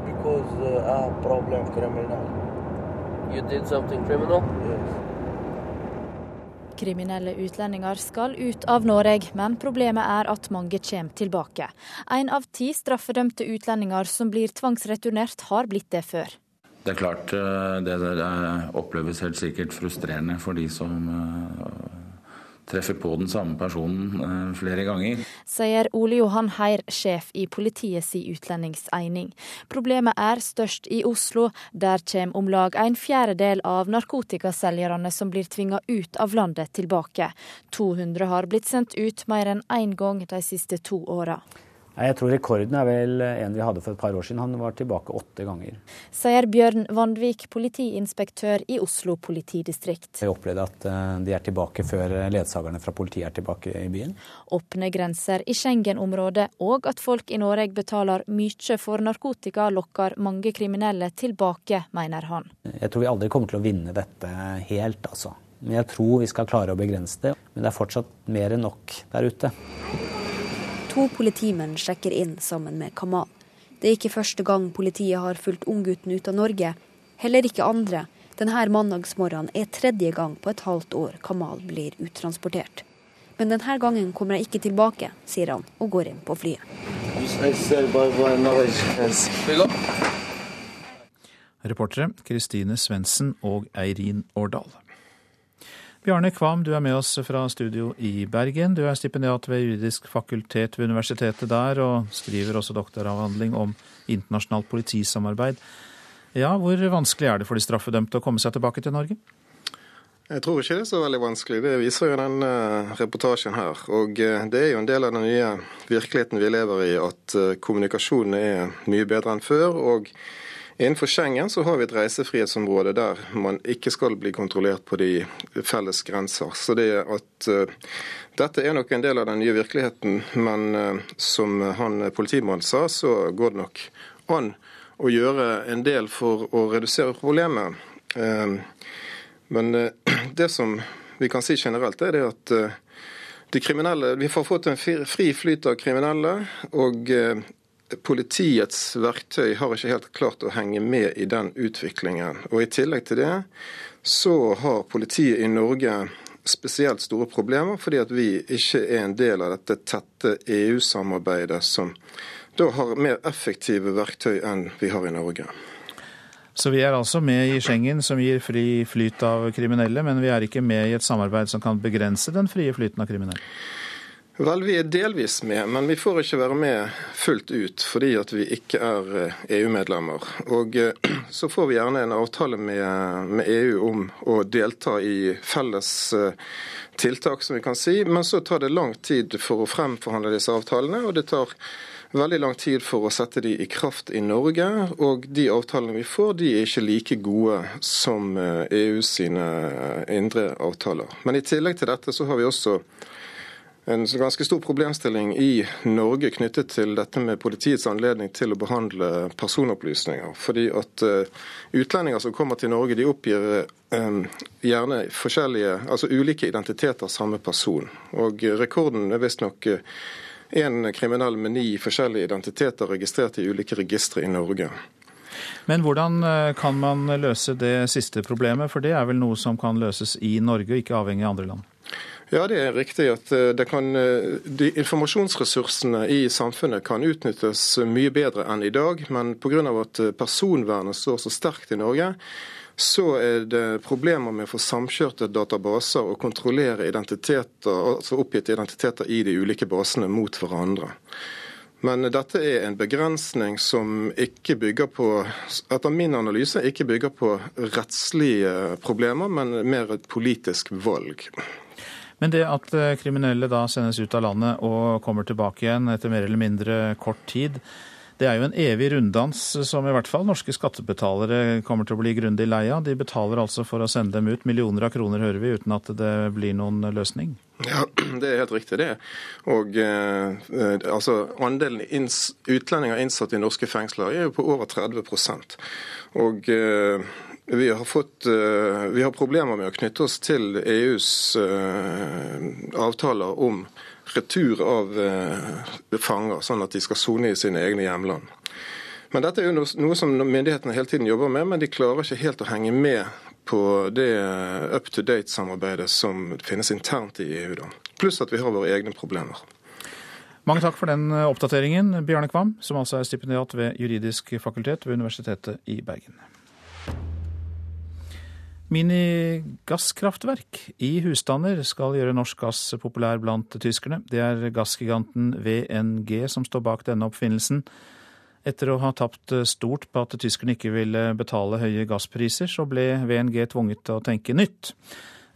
Because uh, I have problem criminal. You did something criminal? Yes. Kriminelle utlendinger skal ut av Norge, men problemet er at mange kommer tilbake. En av ti straffedømte utlendinger som blir tvangsreturnert, har blitt det før. Det er klart det oppleves helt sikkert frustrerende for de som treffer på den samme personen flere ganger. Sier Ole Johan Heir, sjef i politiets utlendingseining. Problemet er størst i Oslo. Der kommer om lag en fjerdedel av narkotikaselgerne som blir tvinga ut av landet, tilbake. 200 har blitt sendt ut mer enn én gang de siste to åra. Jeg tror rekorden er vel en vi hadde for et par år siden. Han var tilbake åtte ganger. Sier Bjørn Vandvik, politiinspektør i Oslo politidistrikt. Jeg opplevde at de er tilbake før ledsagerne fra politiet er tilbake i byen. Åpne grenser i Schengen-området og at folk i Norge betaler mye for narkotika, lokker mange kriminelle tilbake, mener han. Jeg tror vi aldri kommer til å vinne dette helt, altså. Men jeg tror vi skal klare å begrense det. Men det er fortsatt mer enn nok der ute. To politimenn sjekker inn sammen med Kamal. Det er ikke første gang politiet har fulgt unggutten ut av Norge. Heller ikke andre. Denne mandagsmorgenen er tredje gang på et halvt år Kamal blir uttransportert. Men denne gangen kommer jeg ikke tilbake, sier han og går inn på flyet. Reportere Kristine Svendsen og Eirin Årdal. Bjarne Kvam, du er med oss fra studio i Bergen. Du er stipendiat ved juridisk fakultet ved universitetet der, og skriver også doktoravhandling om internasjonalt politisamarbeid. Ja, Hvor vanskelig er det for de straffedømte å komme seg tilbake til Norge? Jeg tror ikke det er så veldig vanskelig. Det viser jo den reportasjen her. Og det er jo en del av den nye virkeligheten vi lever i, at kommunikasjonen er mye bedre enn før. og Innenfor Schengen så har vi et reisefrihetsområde der man ikke skal bli kontrollert på de felles grenser. Så det at uh, Dette er nok en del av den nye virkeligheten, men uh, som han politimannen sa, så går det nok an å gjøre en del for å redusere problemet. Uh, men det som vi kan si generelt, er det at de kriminelle, vi har fått en fri flyt av kriminelle. og Politiets verktøy har ikke helt klart å henge med i den utviklingen. Og I tillegg til det så har politiet i Norge spesielt store problemer fordi at vi ikke er en del av dette tette EU-samarbeidet som da har mer effektive verktøy enn vi har i Norge. Så vi er altså med i Schengen, som gir fri flyt av kriminelle, men vi er ikke med i et samarbeid som kan begrense den frie flyten av kriminelle? Vel, vi er delvis med, men vi får ikke være med fullt ut fordi at vi ikke er EU-medlemmer. Eh, e og eh, så får vi gjerne en avtale med, med, EU om å delta i felles eh, tiltak, som vi kan si. Men så tar det lang tid for å fremforhandle disse avtalene, og det tar veldig lang tid for å sette de i kraft i Norge. Og de avtalene vi får, de er ikke like gode som EU e sine indre avtaler. Men i tillegg til dette så har vi også en ganske stor problemstilling i Norge knyttet til dette med politiets anledning til å behandle personopplysninger. Fordi at uh, Utlendinger som kommer til Norge, de oppgir um, gjerne forskjellige, altså ulike identiteter av samme person. Og Rekorden er visstnok én uh, kriminell med ni forskjellige identiteter registrert i ulike registre i Norge. Men hvordan kan man løse det siste problemet, for det er vel noe som kan løses i Norge, og ikke avhengig av andre land? Ja, det er riktig at eh, kan, eh, de informasjonsressursene i samfunnet kan utnyttes mye bedre enn i dag. Men pga. at eh, personvernet står så sterkt i Norge, så er det problemer med å få samkjørte databaser og kontrollere identiteter, altså oppgitte identiteter i de ulike basene mot hverandre. Men dette er en begrensning som ikke bygger på, etter min analyse, ikke bygger på rettslige problemer, men mer et politisk valg. Men det at eh, kriminelle da sendes ut av landet og kommer tilbake igjen etter mer eller mindre kort tid, det er jo en evig runddans som i hvert fall norske skattebetalere kommer til å bli grundig lei av. De betaler altså for å sende dem ut. Millioner av kroner hører vi, uten at det blir noen løsning. Ja, Det er helt riktig, det. Og eh, eh altså, Andelen utlendinger innsatt i norske fengsler er jo på over 30 Og eh, vi har, fått, eh, vi har problemer med å knytte oss til EUs eh, avtaler om retur av eh, fanger, sånn at de skal sone i sine egne hjemland. Men Dette er jo noe som myndighetene hele tiden jobber med, men de klarer ikke helt å henge med på det up to date-samarbeidet som finnes internt i EU. da. Pluss at vi har våre egne problemer. Mange takk for den oppdateringen, Bjarne Kvam, som altså er stipendiat ved juridisk fakultet ved Universitetet i Bergen. Minigasskraftverk i husstander skal gjøre norsk gass populær blant tyskerne. Det er gassgiganten VNG som står bak denne oppfinnelsen. Etter å ha tapt stort på at tyskerne ikke ville betale høye gasspriser, så ble VNG tvunget til å tenke nytt.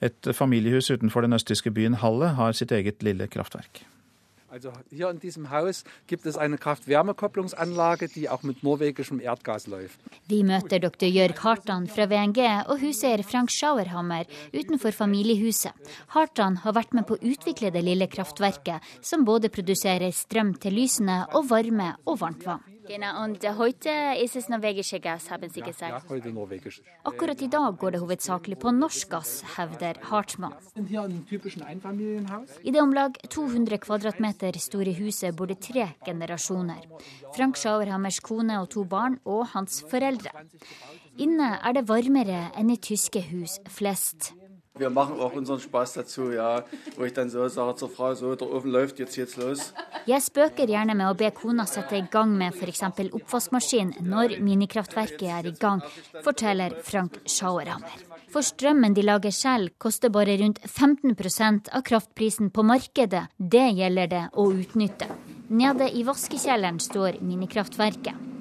Et familiehus utenfor den østtyske byen Halle har sitt eget lille kraftverk. Also hier in diesem Haus gibt es eine Kraft-Wärme-Kopplungsanlage, die auch mit norwegischem Erdgas läuft. Vi møter dr. Jørg Hartan fra VNG og huser Frank Schauerhammer utenfor familiehuset. Hartan har vært med på å utvikle det lille kraftverket, som både produserer strøm til lysene og varme og varmt vann. Genau, und heute ist es norwegische Gas, haben Sie gesagt? Ja, heute norwegisch. Akkurat i dag går det hovedsakelig på norsk gass, hevder Hartmann. I det om lag 200 kvadratmeter store huset bor det tre generasjoner. Frank Schauerhammers kone og to barn, og hans foreldre. Inne er det varmere enn i tyske hus flest. Wir machen auch unseren Spaß dazu, ja. Wo ich dann so sage zur Frau, so, der Ofen läuft, jetzt geht's los. Jeg spøker gjerne med å be kona sette i gang med f.eks. oppvaskmaskin når minikraftverket er i gang, forteller Frank Schauerhammer. For strømmen de lager selv, koster bare rundt 15% av kraftprisen på markedet. Det gjelder det å utnytte. Nede i vaskekjelleren står minikraftverket.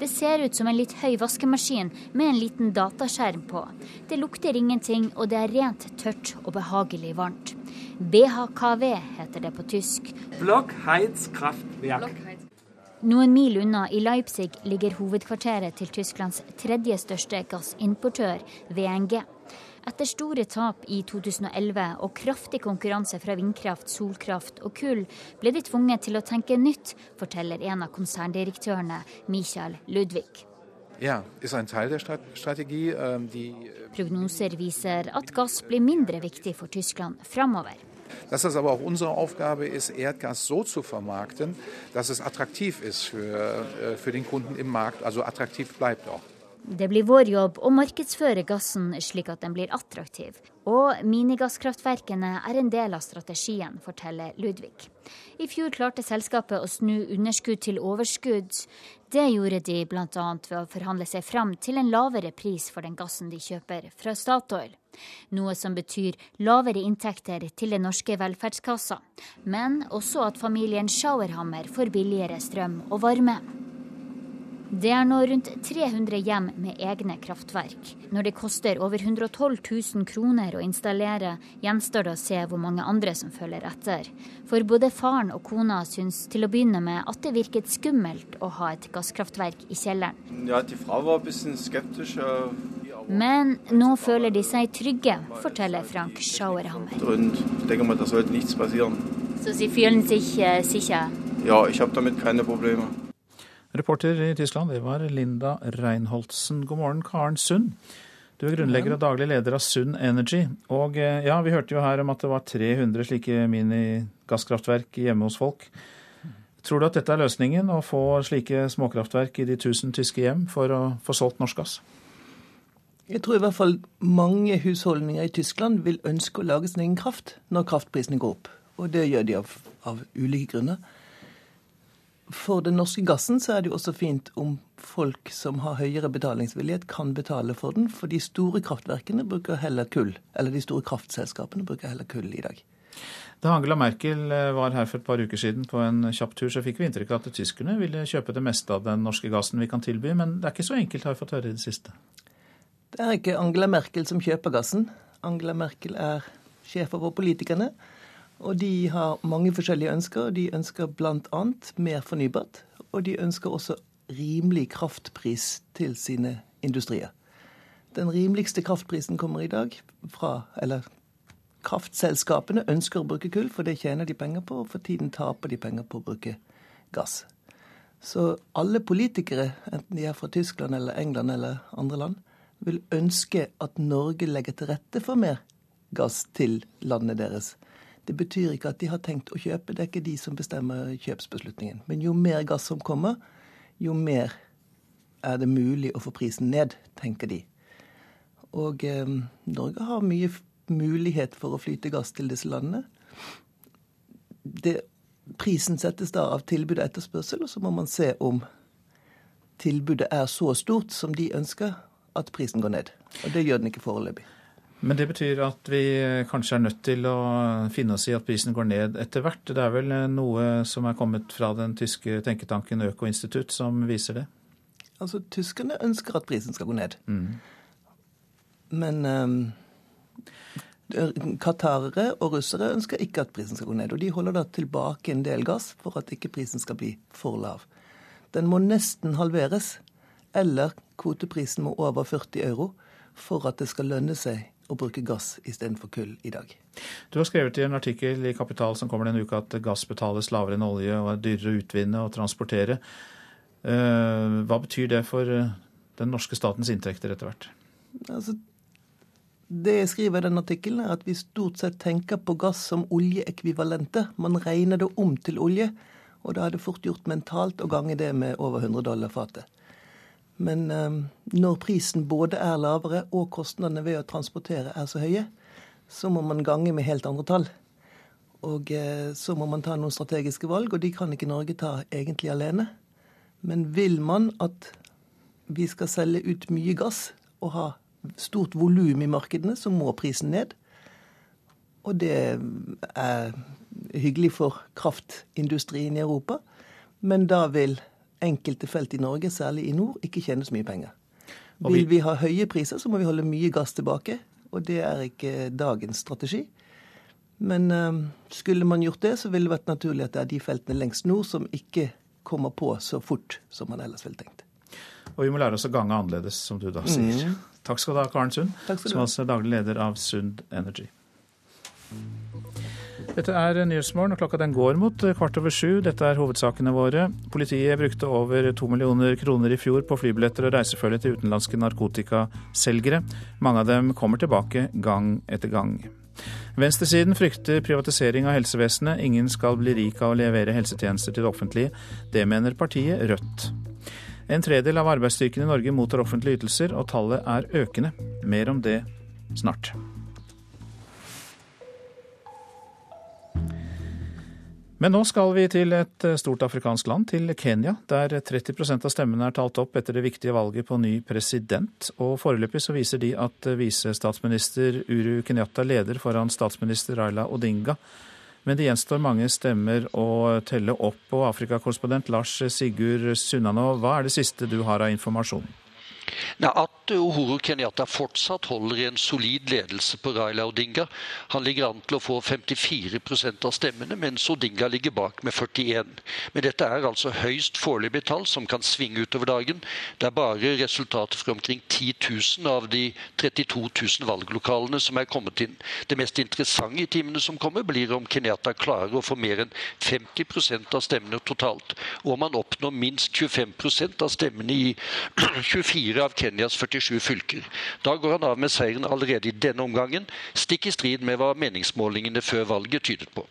Det ser ut som en litt høy vaskemaskin med en liten dataskjerm på. Det lukter ingenting, og det er rent tørt og behagelig varmt. BHKV heter det på tysk. Blockheizkraftwerk. Noen mil unna, i Leipzig, ligger hovedkvarteret til Tysklands tredje største gassimportør, VNG. Etter store tap i 2011 og kraftig konkurranse fra vindkraft, solkraft og kull, ble de tvunget til å tenke nytt, forteller en av konserndirektørene, Michael Ludvig. Ja, Strategie. Ähm, Prognoser viser at gass blir mindre viktig for Tyskland framover. Dass das aber auch unsere Aufgabe ist, Erdgas so zu vermarkten, dass es attraktiv ist für, äh, für den Kunden im Markt, also attraktiv bleibt auch. Det blir vår jobb å markedsføre gassen slik at den blir attraktiv. Og minigasskraftverkene er en del av strategien, forteller Ludvig. I fjor klarte selskapet å snu underskudd til overskudd. Det gjorde de bl.a. ved å forhandle seg fram til en lavere pris for den gassen de kjøper fra Statoil. Noe som betyr lavere inntekter til den norske velferdskassa, men også at familien Schauerhammer får billigere strøm og varme. Det er nå rundt 300 hjem med egne kraftverk. Når det koster over 112 000 kroner å installere, gjenstår det å se hvor mange andre som følger etter. For både faren og kona syns til å begynne med at det virket skummelt å ha et gasskraftverk i kjelleren. Ja, de var litt skeptisk. Men nå føler de seg trygge, forteller Frank Schauerhammer. Så de føler seg sikre? Ja, jeg har damit keine problemer. Reporter i Tyskland, det var Linda Reinholdsen. God morgen, Karen Sund. Du er grunnlegger og daglig leder av Sund Energy. Og eh, ja, vi hørte jo her om at det var 300 slike minigasskraftverk hjemme hos folk. Tror du at dette er løsningen, å få slike småkraftverk i de tusen tyske hjem for å få solgt norsk gass? Jeg tror i hvert fall mange husholdninger i Tyskland vil ønske å lage sin egen kraft når kraftprisene går opp. Og det gjør de av, av ulike grunner. For den norske gassen så er det jo også fint om folk som har høyere betalingsvillighet, kan betale for den. For de store kraftverkene bruker heller kull. Eller de store kraftselskapene bruker heller kull i dag. Da Angela Merkel eh, var her for et par uker siden på en kjapp tur, så fikk vi inntrykk av at tyskerne ville kjøpe det meste av den norske gassen vi kan tilby. Men det er ikke så enkelt, har vi fått høre i det siste. Det er ikke Angela Merkel som kjøper gassen. Angela Merkel er sjef over politikerne. Og de har mange forskjellige ønsker. De ønsker bl.a. mer fornybart. Og de ønsker også rimelig kraftpris til sine industrier. Den rimeligste kraftprisen kommer i dag fra Eller kraftselskapene ønsker å bruke kull, for det tjener de penger på, og for tiden taper de penger på å bruke gass. Så alle politikere, enten de er fra Tyskland eller England eller andre land, vil ønske at Norge legger til rette for mer gass til landet deres. Det betyr ikke at de har tenkt å kjøpe, det er ikke de som bestemmer kjøpsbeslutningen. Men jo mer gass som kommer, jo mer er det mulig å få prisen ned, tenker de. Og eh, Norge har mye mulighet for å flyte gass til disse landene. Det, prisen settes da av tilbud og etterspørsel, og så må man se om tilbudet er så stort som de ønsker, at prisen går ned. Og det gjør den ikke foreløpig. Men det betyr at vi kanskje er nødt til å finne oss i at prisen går ned etter hvert. Det er vel noe som er kommet fra den tyske tenketanken Øko-institutt som viser det? Altså, tyskerne ønsker at prisen skal gå ned. Mm. Men um, qatarere og russere ønsker ikke at prisen skal gå ned. Og de holder da tilbake en del gass for at ikke prisen skal bli for lav. Den må nesten halveres, eller kvoteprisen må over 40 euro for at det skal lønne seg å bruke gass istedenfor kull i dag. Du har skrevet i en artikkel i Kapital som kommer denne uka at gass betales lavere enn olje og er dyrere å utvinne og transportere. Eh, hva betyr det for eh, den norske statens inntekter etter hvert? Altså, det jeg skriver i den artikkelen, er at vi stort sett tenker på gass som oljeekvivalente. Man regner det om til olje, og da er det fort gjort mentalt å gange det med over 100 dollar fatet. Men um, når prisen både er lavere og kostnadene ved å transportere er så høye, så må man gange med helt andre tall. Og uh, så må man ta noen strategiske valg, og de kan ikke Norge ta egentlig alene. Men vil man at vi skal selge ut mye gass og ha stort volum i markedene, så må prisen ned. Og det er hyggelig for kraftindustrien i Europa, men da vil enkelte felt i Norge, særlig i nord, ikke tjener så mye penger. Vil vi ha høye priser, så må vi holde mye gass tilbake. Og det er ikke dagens strategi. Men uh, skulle man gjort det, så ville det vært naturlig at det er de feltene lengst nord som ikke kommer på så fort som man ellers ville tenkt. Og vi må lære oss å gange annerledes, som du da sier. Mm. Takk skal du ha, Karen Sund, som altså er daglig leder av Sund Energy. Dette er Nyhetsmorgen, og klokka den går mot kvart over sju. Dette er hovedsakene våre. Politiet brukte over to millioner kroner i fjor på flybilletter og reisefølge til utenlandske narkotikaselgere. Mange av dem kommer tilbake gang etter gang. Venstresiden frykter privatisering av helsevesenet. Ingen skal bli rik av å levere helsetjenester til det offentlige. Det mener partiet Rødt. En tredel av arbeidsstyrken i Norge mottar offentlige ytelser, og tallet er økende. Mer om det snart. Men nå skal vi til et eh, stort afrikansk land, til Kenya, der 30% av stemmene er talt opp etter det viktige valget på ny president. Og foreløpig så viser de at eh, visestatsminister Uru Kenyatta leder foran statsminister Raila Odinga. Men det gjenstår mange stemmer å telle opp. Og Afrikakorrespondent Lars Sigurd Sunnanå, hva er det siste du har av informasjon? Nei, At Uhuru Kenyatta fortsatt holder en solid ledelse på Raila Odinga. Han ligger an til å få 54% av stemmene, mens Odinga ligger bak med 41. Men dette er altså høyst foreløpige tall som kan svinge utover dagen. Det er bare resultatet fra omkring 10 000 av de 32 000 valglokalene som er kommet inn. Det mest interessante i timene som kommer, blir om Kenyatta klarer å få mer enn 50% av stemmene totalt. Og om han oppnår minst 25% av stemmene i 24 av Kenyas 47 fylker. Da går han av med seieren allerede i denne omgangen, stikk i strid med hva meningsmålingene før valget tydet på.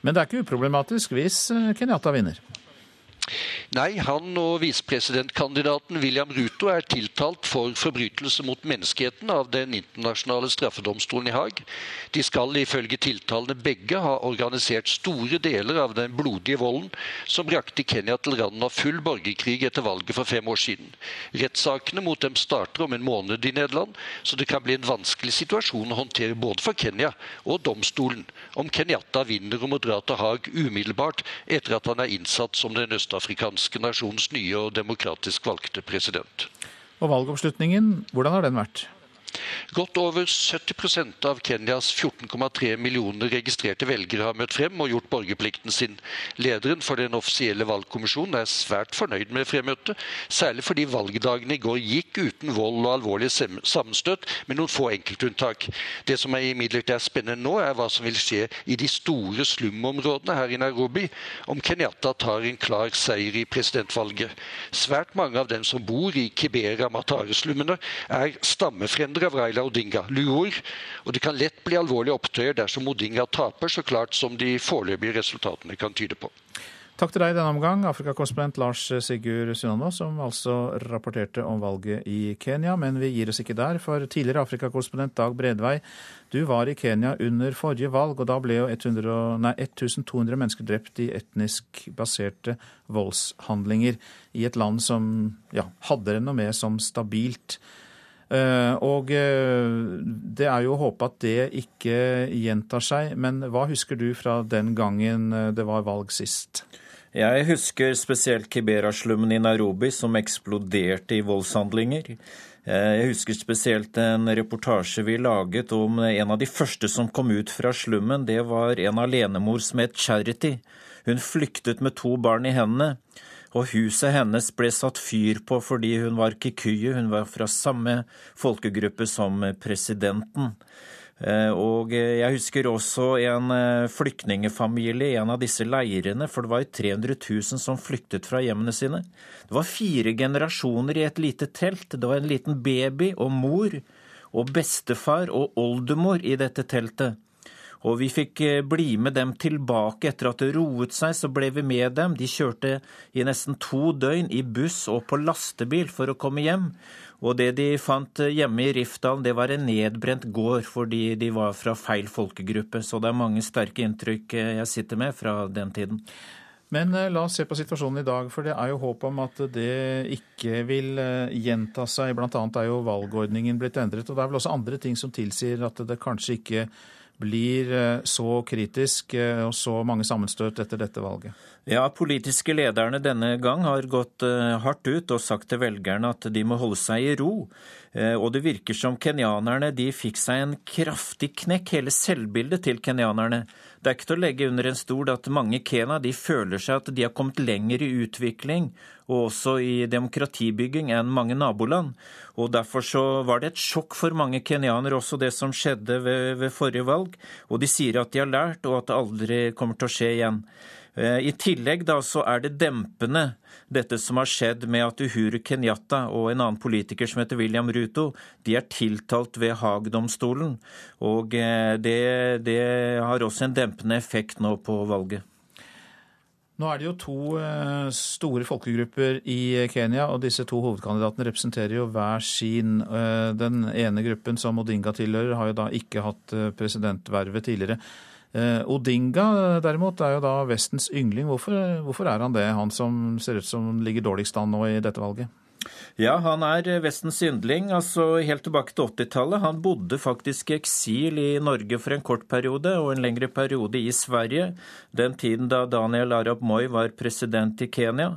Men det er ikke uproblematisk hvis eh, Kenyatta vinner? Nei, han og visepresidentkandidaten William Ruto er tiltalt for forbrytelse mot menneskeheten av Den internasjonale straffedomstolen i Haag. De skal ifølge tiltalene begge ha organisert store deler av den blodige volden som brakte Kenya til randen av full borgerkrig etter valget for fem år siden. Rettssakene mot dem starter om en måned i Nederland, så det kan bli en vanskelig situasjon å håndtere både for Kenya og domstolen om Kenyatta vinner og må dra til Haag umiddelbart etter at han er innsatt som den østafrikanske østafrikanske nasjons nye og demokratisk valgte president. Og valgoppslutningen, hvordan har den vært? Godt over 70% av Kenyas 14,3 millioner registrerte velgere har møtt frem og gjort borgerplikten sin. Lederen for den offisielle valgkommisjonen er svært fornøyd med fremmøtet, særlig fordi valgdagene i går gikk uten vold og alvorlige sammenstøt, med noen få enkeltunntak. Det som er imidlertid er spennende nå, er hva som vil skje i de store slumområdene her i Nairobi, om Kenyatta tar en klar seier i presidentvalget. Svært mange av dem som bor i Kibera Matare-slummene, er stammefrender av Raila Odinga, luor, og det kan lett bli alvorlige opptøyer dersom Odinga taper, så klart som de foreløpige resultatene kan tyde på. Takk til deg denne omgang, Afrikakorrespondent Lars Sigurd Sunano, som altså rapporterte om valget i Kenya. Men vi gir oss ikke der, for tidligere Afrikakorrespondent Dag Bredvei, du var i Kenya under forrige valg, og da ble jo 100, nei, 1200 mennesker drept i etnisk baserte voldshandlinger i et land som ja, hadde renommé som stabilt. Eh, og eh, det er jo å håpe at det ikke gjentar seg. Men hva husker du fra den gangen eh, det var valg sist? Jeg husker spesielt Kibera-slummen i Nairobi som eksploderte i voldshandlinger. Jeg husker spesielt en reportasje vi laget om en av de første som kom ut fra slummen. Det var en alenemor som het Charity. Hun flyktet med to barn i hendene. Og huset hennes ble satt fyr på fordi hun var kikuyu, hun var fra samme folkegruppe som presidenten. Eh, og jeg husker også en flyktningfamilie flyktningefamilie i en av disse leirene, for det var 300 000 som flyktet fra hjemmene sine. Det var fire generasjoner i et lite telt. Det var en liten baby og mor og bestefar og oldemor i dette teltet. Og vi fikk eh, bli med dem tilbake etter at det roet seg, så ble vi med dem. De kjørte i nesten to døgn i buss og på lastebil for å komme hjem. Og det de fant eh, hjemme i Rifdalen, det var en nedbrent gård fordi de var fra feil folkegruppe. Så det er mange sterke inntrykk eh, jeg sitter med fra den tiden. Men la oss se på situasjonen i dag, for det er jo håp om at det ikke vil gjenta seg. Blant annet er jo valgordningen blitt endret, og det er vel også andre ting som tilsier at det kanskje ikke blir eh, så kritisk eh, og så mange sammenstøt etter dette valget? Ja, politiske lederne denne gang har gått eh, hardt ut og sagt til velgerne at de må holde seg i ro. Og det virker som kenyanerne de fikk seg en kraftig knekk, hele selvbildet til kenyanerne. Det er ikke til å legge under en stol at mange Kena de føler seg at de har kommet lenger i utvikling og også i demokratibygging enn mange naboland. Og Derfor så var det et sjokk for mange kenyanere også det som skjedde ved, ved forrige valg. Og de sier at de har lært, og at det aldri kommer til å skje igjen. Eh, I tillegg da så er det dempende dette som har skjedd med at Uhuru Kenyatta og en annen politiker som heter William Ruto, de er tiltalt ved Haag-domstolen. Og eh, det, det har også en dempende effekt nå på valget. Nå er det jo to eh, store folkegrupper i Kenya, og disse to hovedkandidatene representerer jo hver sin. Den ene gruppen som Odinga tilhører, har jo da ikke hatt presidentvervet tidligere. Eh, Odinga derimot er jo da Vestens yngling. Hvorfor, hvorfor, er han det, han som ser ut som ligger dårligst an nå i dette valget? Ja, han er Vestens yndling. altså Helt tilbake til 80-tallet. Han bodde faktisk i eksil i Norge for en kort periode, og en lengre periode i Sverige. Den tiden da Daniel Arab Moi var president i Kenya.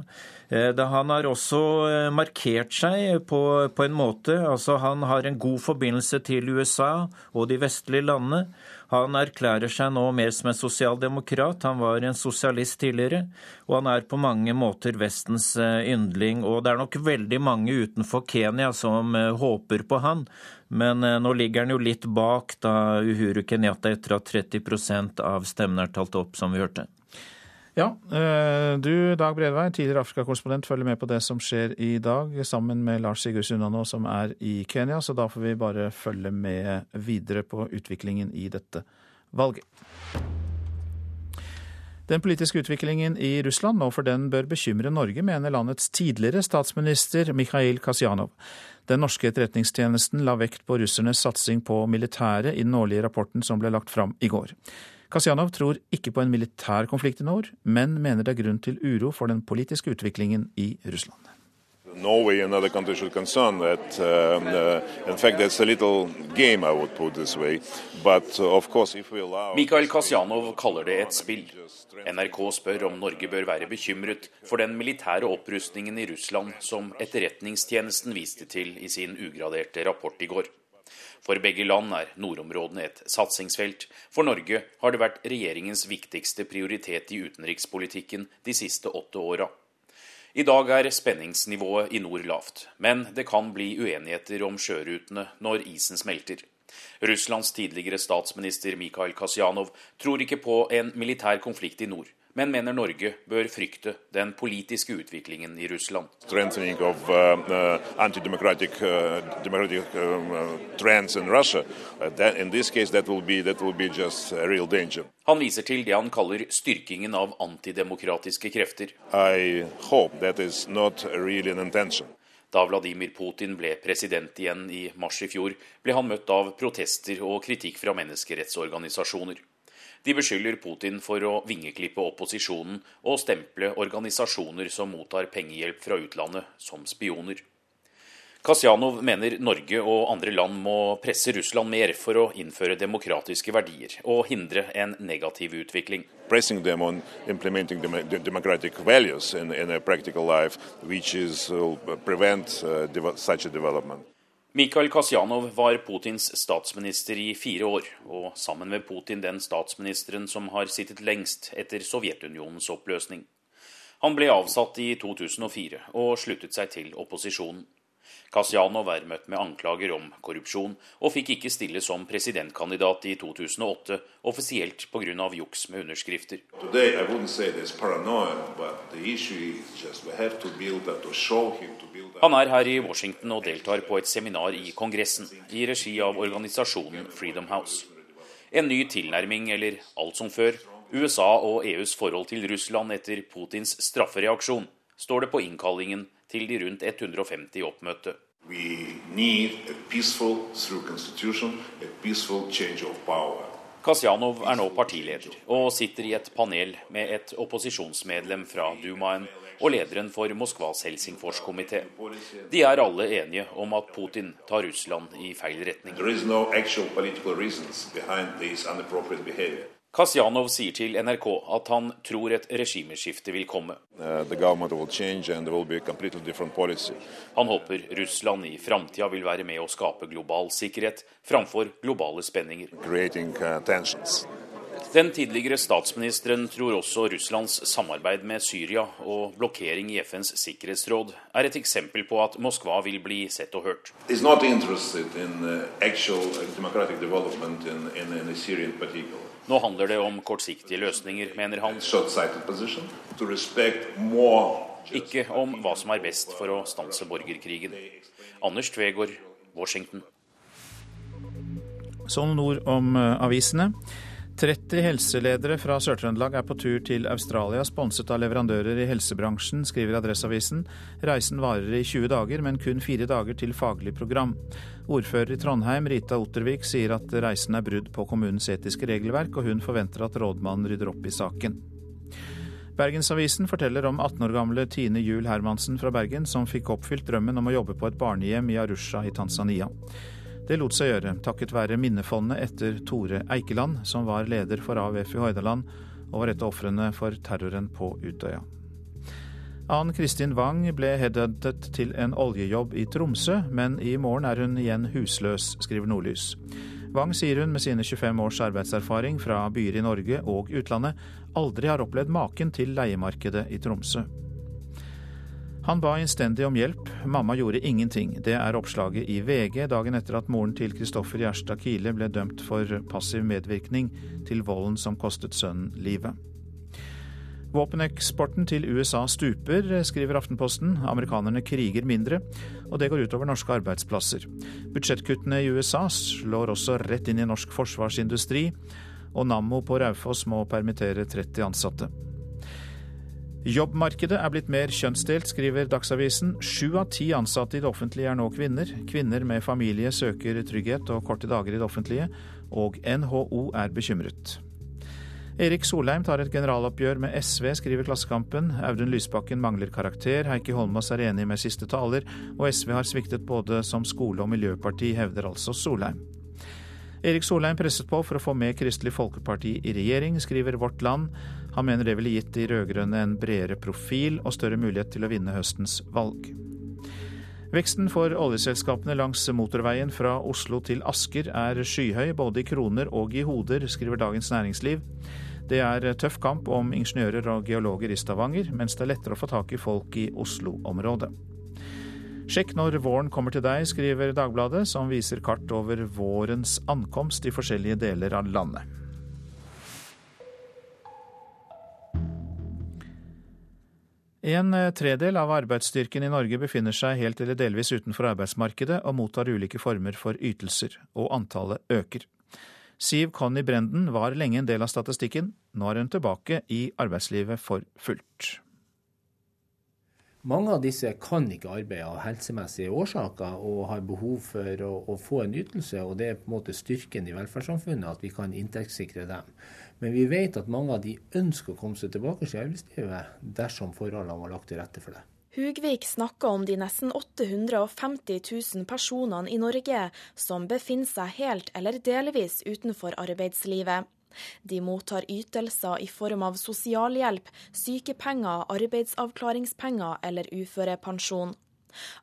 Eh, han har også eh, markert seg på, på en måte. altså Han har en god forbindelse til USA og de vestlige landene. Han erklærer seg nå mer som en sosialdemokrat. Han var en sosialist tidligere, og han er på mange måter Vestens eh, yndling. Og det er nok veldig mange utenfor Kenya som håper på han. Men nå ligger han jo litt bak da Uhuru Kenyatta etter at 30 av stemmene er talt opp, som vi hørte. Ja, eh, du Dag Bredvei, tidligere Afrikakorrespondent, følger med på det som skjer i dag, sammen med Lars Sigurd Sunna nå, som er i Kenya. Så da får vi bare følge med videre på utviklingen i dette valget. Den politiske utviklingen i Russland nå for den bør bekymre Norge, mener landets tidligere statsminister Mikhail Kasjanov. Den norske etterretningstjenesten la vekt på russernes satsing på militæret i den årlige rapporten som ble lagt fram i går. Kasjanov tror ikke på en militær konflikt i nord, men mener det er grunn til uro for den politiske utviklingen i Russland. Norway and other countries should concern that. Um, uh, in fact, that's a little game, I would put this way. But uh, of course, if we allow... Mikhail Kasjanov kaller det et spill. NRK spør om Norge bør være bekymret for den militære opprustningen i Russland som Etterretningstjenesten viste til i sin ugraderte rapport i går. For begge land er nordområdene et satsingsfelt. For Norge har det vært regjeringens viktigste prioritet i utenrikspolitikken de siste åtte åra. I dag er spenningsnivået i nord lavt, men det kan bli uenigheter om sjørutene når isen smelter. Russlands tidligere statsminister Mikhail Kasjanov tror ikke på en militær konflikt i nord, men mener Norge bør frykte den politiske utviklingen i Russland. Of, uh, uh, uh, um, Russia, uh, that, case, that will be, that will han viser til det han kaller styrkingen av antidemokratiske krefter. Really da Vladimir Putin ble president igjen i mars i fjor, ble han møtt av protester og kritikk fra menneskerettsorganisasjoner. De beskylder Putin for å vingeklippe opposisjonen og stemple organisasjoner som mottar pengehjelp fra utlandet, som spioner. Kasjanov mener Norge og andre land må presse Russland mer for å innføre demokratiske verdier og hindre en negativ utvikling. Values in, in life, is, will prevent uh. Mikhail Kasjanov var Putins statsminister i fire år, og sammen med Putin den statsministeren som har sittet lengst etter Sovjetunionens oppløsning. Han ble avsatt i 2004 og sluttet seg til opposisjonen. Kasjanov er møtt med anklager om korrupsjon, og fikk ikke stille som presidentkandidat i 2008, offisielt pga. juks med underskrifter. Han er her i Washington og deltar på et seminar i Kongressen, i regi av organisasjonen Freedom House. En ny tilnærming, eller alt som før, USA og EUs forhold til Russland etter Putins straffereaksjon, står det på innkallingen til de rundt 150 oppmøtte. Kasjanov er nå partileder og sitter i et panel med et opposisjonsmedlem fra Dumaen og lederen for Moskvas Helsingfors-komité. De er alle enige om at Putin tar Russland i feil retning. Kasjanov sier til NRK at han tror et regimeskifte vil komme. Uh, han håper Russland i framtida vil være med å skape global sikkerhet framfor globale spenninger. Uh, Den tidligere statsministeren tror også Russlands samarbeid med Syria og blokkering i FNs sikkerhetsråd er et eksempel på at Moskva vil bli sett og hørt. In, uh, actual democratic development in, in, Nå handler det om kortsiktige løsninger, mener han. Ikke om hva som er best for å stanse borgerkrigen. Anders Tvegård, Washington. Sånn ord om eh, avisene. 30 helseledere fra Sør-Trøndelag er på tur til Australia, sponset av leverandører i helsebransjen, skriver Adresseavisen. Reisen varer i 20 dager, men kun fire dager til faglig program. Ordfører i Trondheim, Rita Ottervik, sier at reisen er brudd på kommunens etiske regelverk, og hun forventer at rådmannen rydder opp i saken. Bergensavisen forteller om 18 år gamle Tine Juel Hermansen fra Bergen, som fikk oppfylt drømmen om å jobbe på et barnehjem i Arusha i Tanzania. Det lot seg gjøre, takket være minnefondet etter Tore Eikeland, som var leder for AUF i Hordaland og var et av ofrene for terroren på Utøya. Ann Kristin Wang ble headhuntet til en oljejobb i Tromsø, men i morgen er hun igjen husløs, skriver Nordlys. Wang sier hun med sine 25 års arbeidserfaring fra byer i Norge og utlandet aldri har opplevd maken til leiemarkedet i Tromsø. Han ba innstendig om hjelp, mamma gjorde ingenting. Det er oppslaget i VG dagen etter at moren til Kristoffer Gjerstad Kile ble dømt for passiv medvirkning til volden som kostet sønnen livet. Våpeneksporten til USA stuper, skriver Aftenposten. Amerikanerne kriger mindre, og det går utover norske arbeidsplasser. Budsjettkuttene i USA slår også rett inn i norsk forsvarsindustri, og Nammo på Raufoss må permittere 30 ansatte. Jobbmarkedet er blitt mer kjønnsdelt, skriver Dagsavisen. Sju av ti ansatte i det offentlige er nå kvinner. Kvinner med familie søker trygghet og korte dager i det offentlige, og NHO er bekymret. Erik Solheim tar et generaloppgjør med SV, skriver Klassekampen. Audun Lysbakken mangler karakter, Heikki Holmås er enig med siste taler, og SV har sviktet både som skole- og miljøparti, hevder altså Solheim. Erik Solheim presset på for å få med Kristelig Folkeparti i regjering, skriver Vårt Land. Han mener det ville gitt de rød-grønne en bredere profil og større mulighet til å vinne høstens valg. Veksten for oljeselskapene langs motorveien fra Oslo til Asker er skyhøy, både i kroner og i hoder, skriver Dagens Næringsliv. Det er tøff kamp om ingeniører og geologer i Stavanger, mens det er lettere å få tak i folk i Oslo-området. Sjekk når våren kommer til deg, skriver Dagbladet, som viser kart over vårens ankomst i forskjellige deler av landet. En tredel av arbeidsstyrken i Norge befinner seg helt eller delvis utenfor arbeidsmarkedet og mottar ulike former for ytelser, og antallet øker. Siv Conny Brenden var lenge en del av statistikken, nå er hun tilbake i arbeidslivet for fullt. Mange av disse kan ikke arbeide av helsemessige årsaker og har behov for å, å, få en ytelse. og Det er på en måte styrken i velferdssamfunnet at vi kan inntektssikre dem. Men vi vet at mange av de ønsker å komme seg tilbake til arbeidslivet dersom forholdene var lagt til rette for det. Hugvik snakker om de nesten 850 000 personene i Norge som befinner seg helt eller delvis utenfor arbeidslivet. De mottar ytelser i form av sosialhjelp, sykepenger, arbeidsavklaringspenger eller uførepensjon.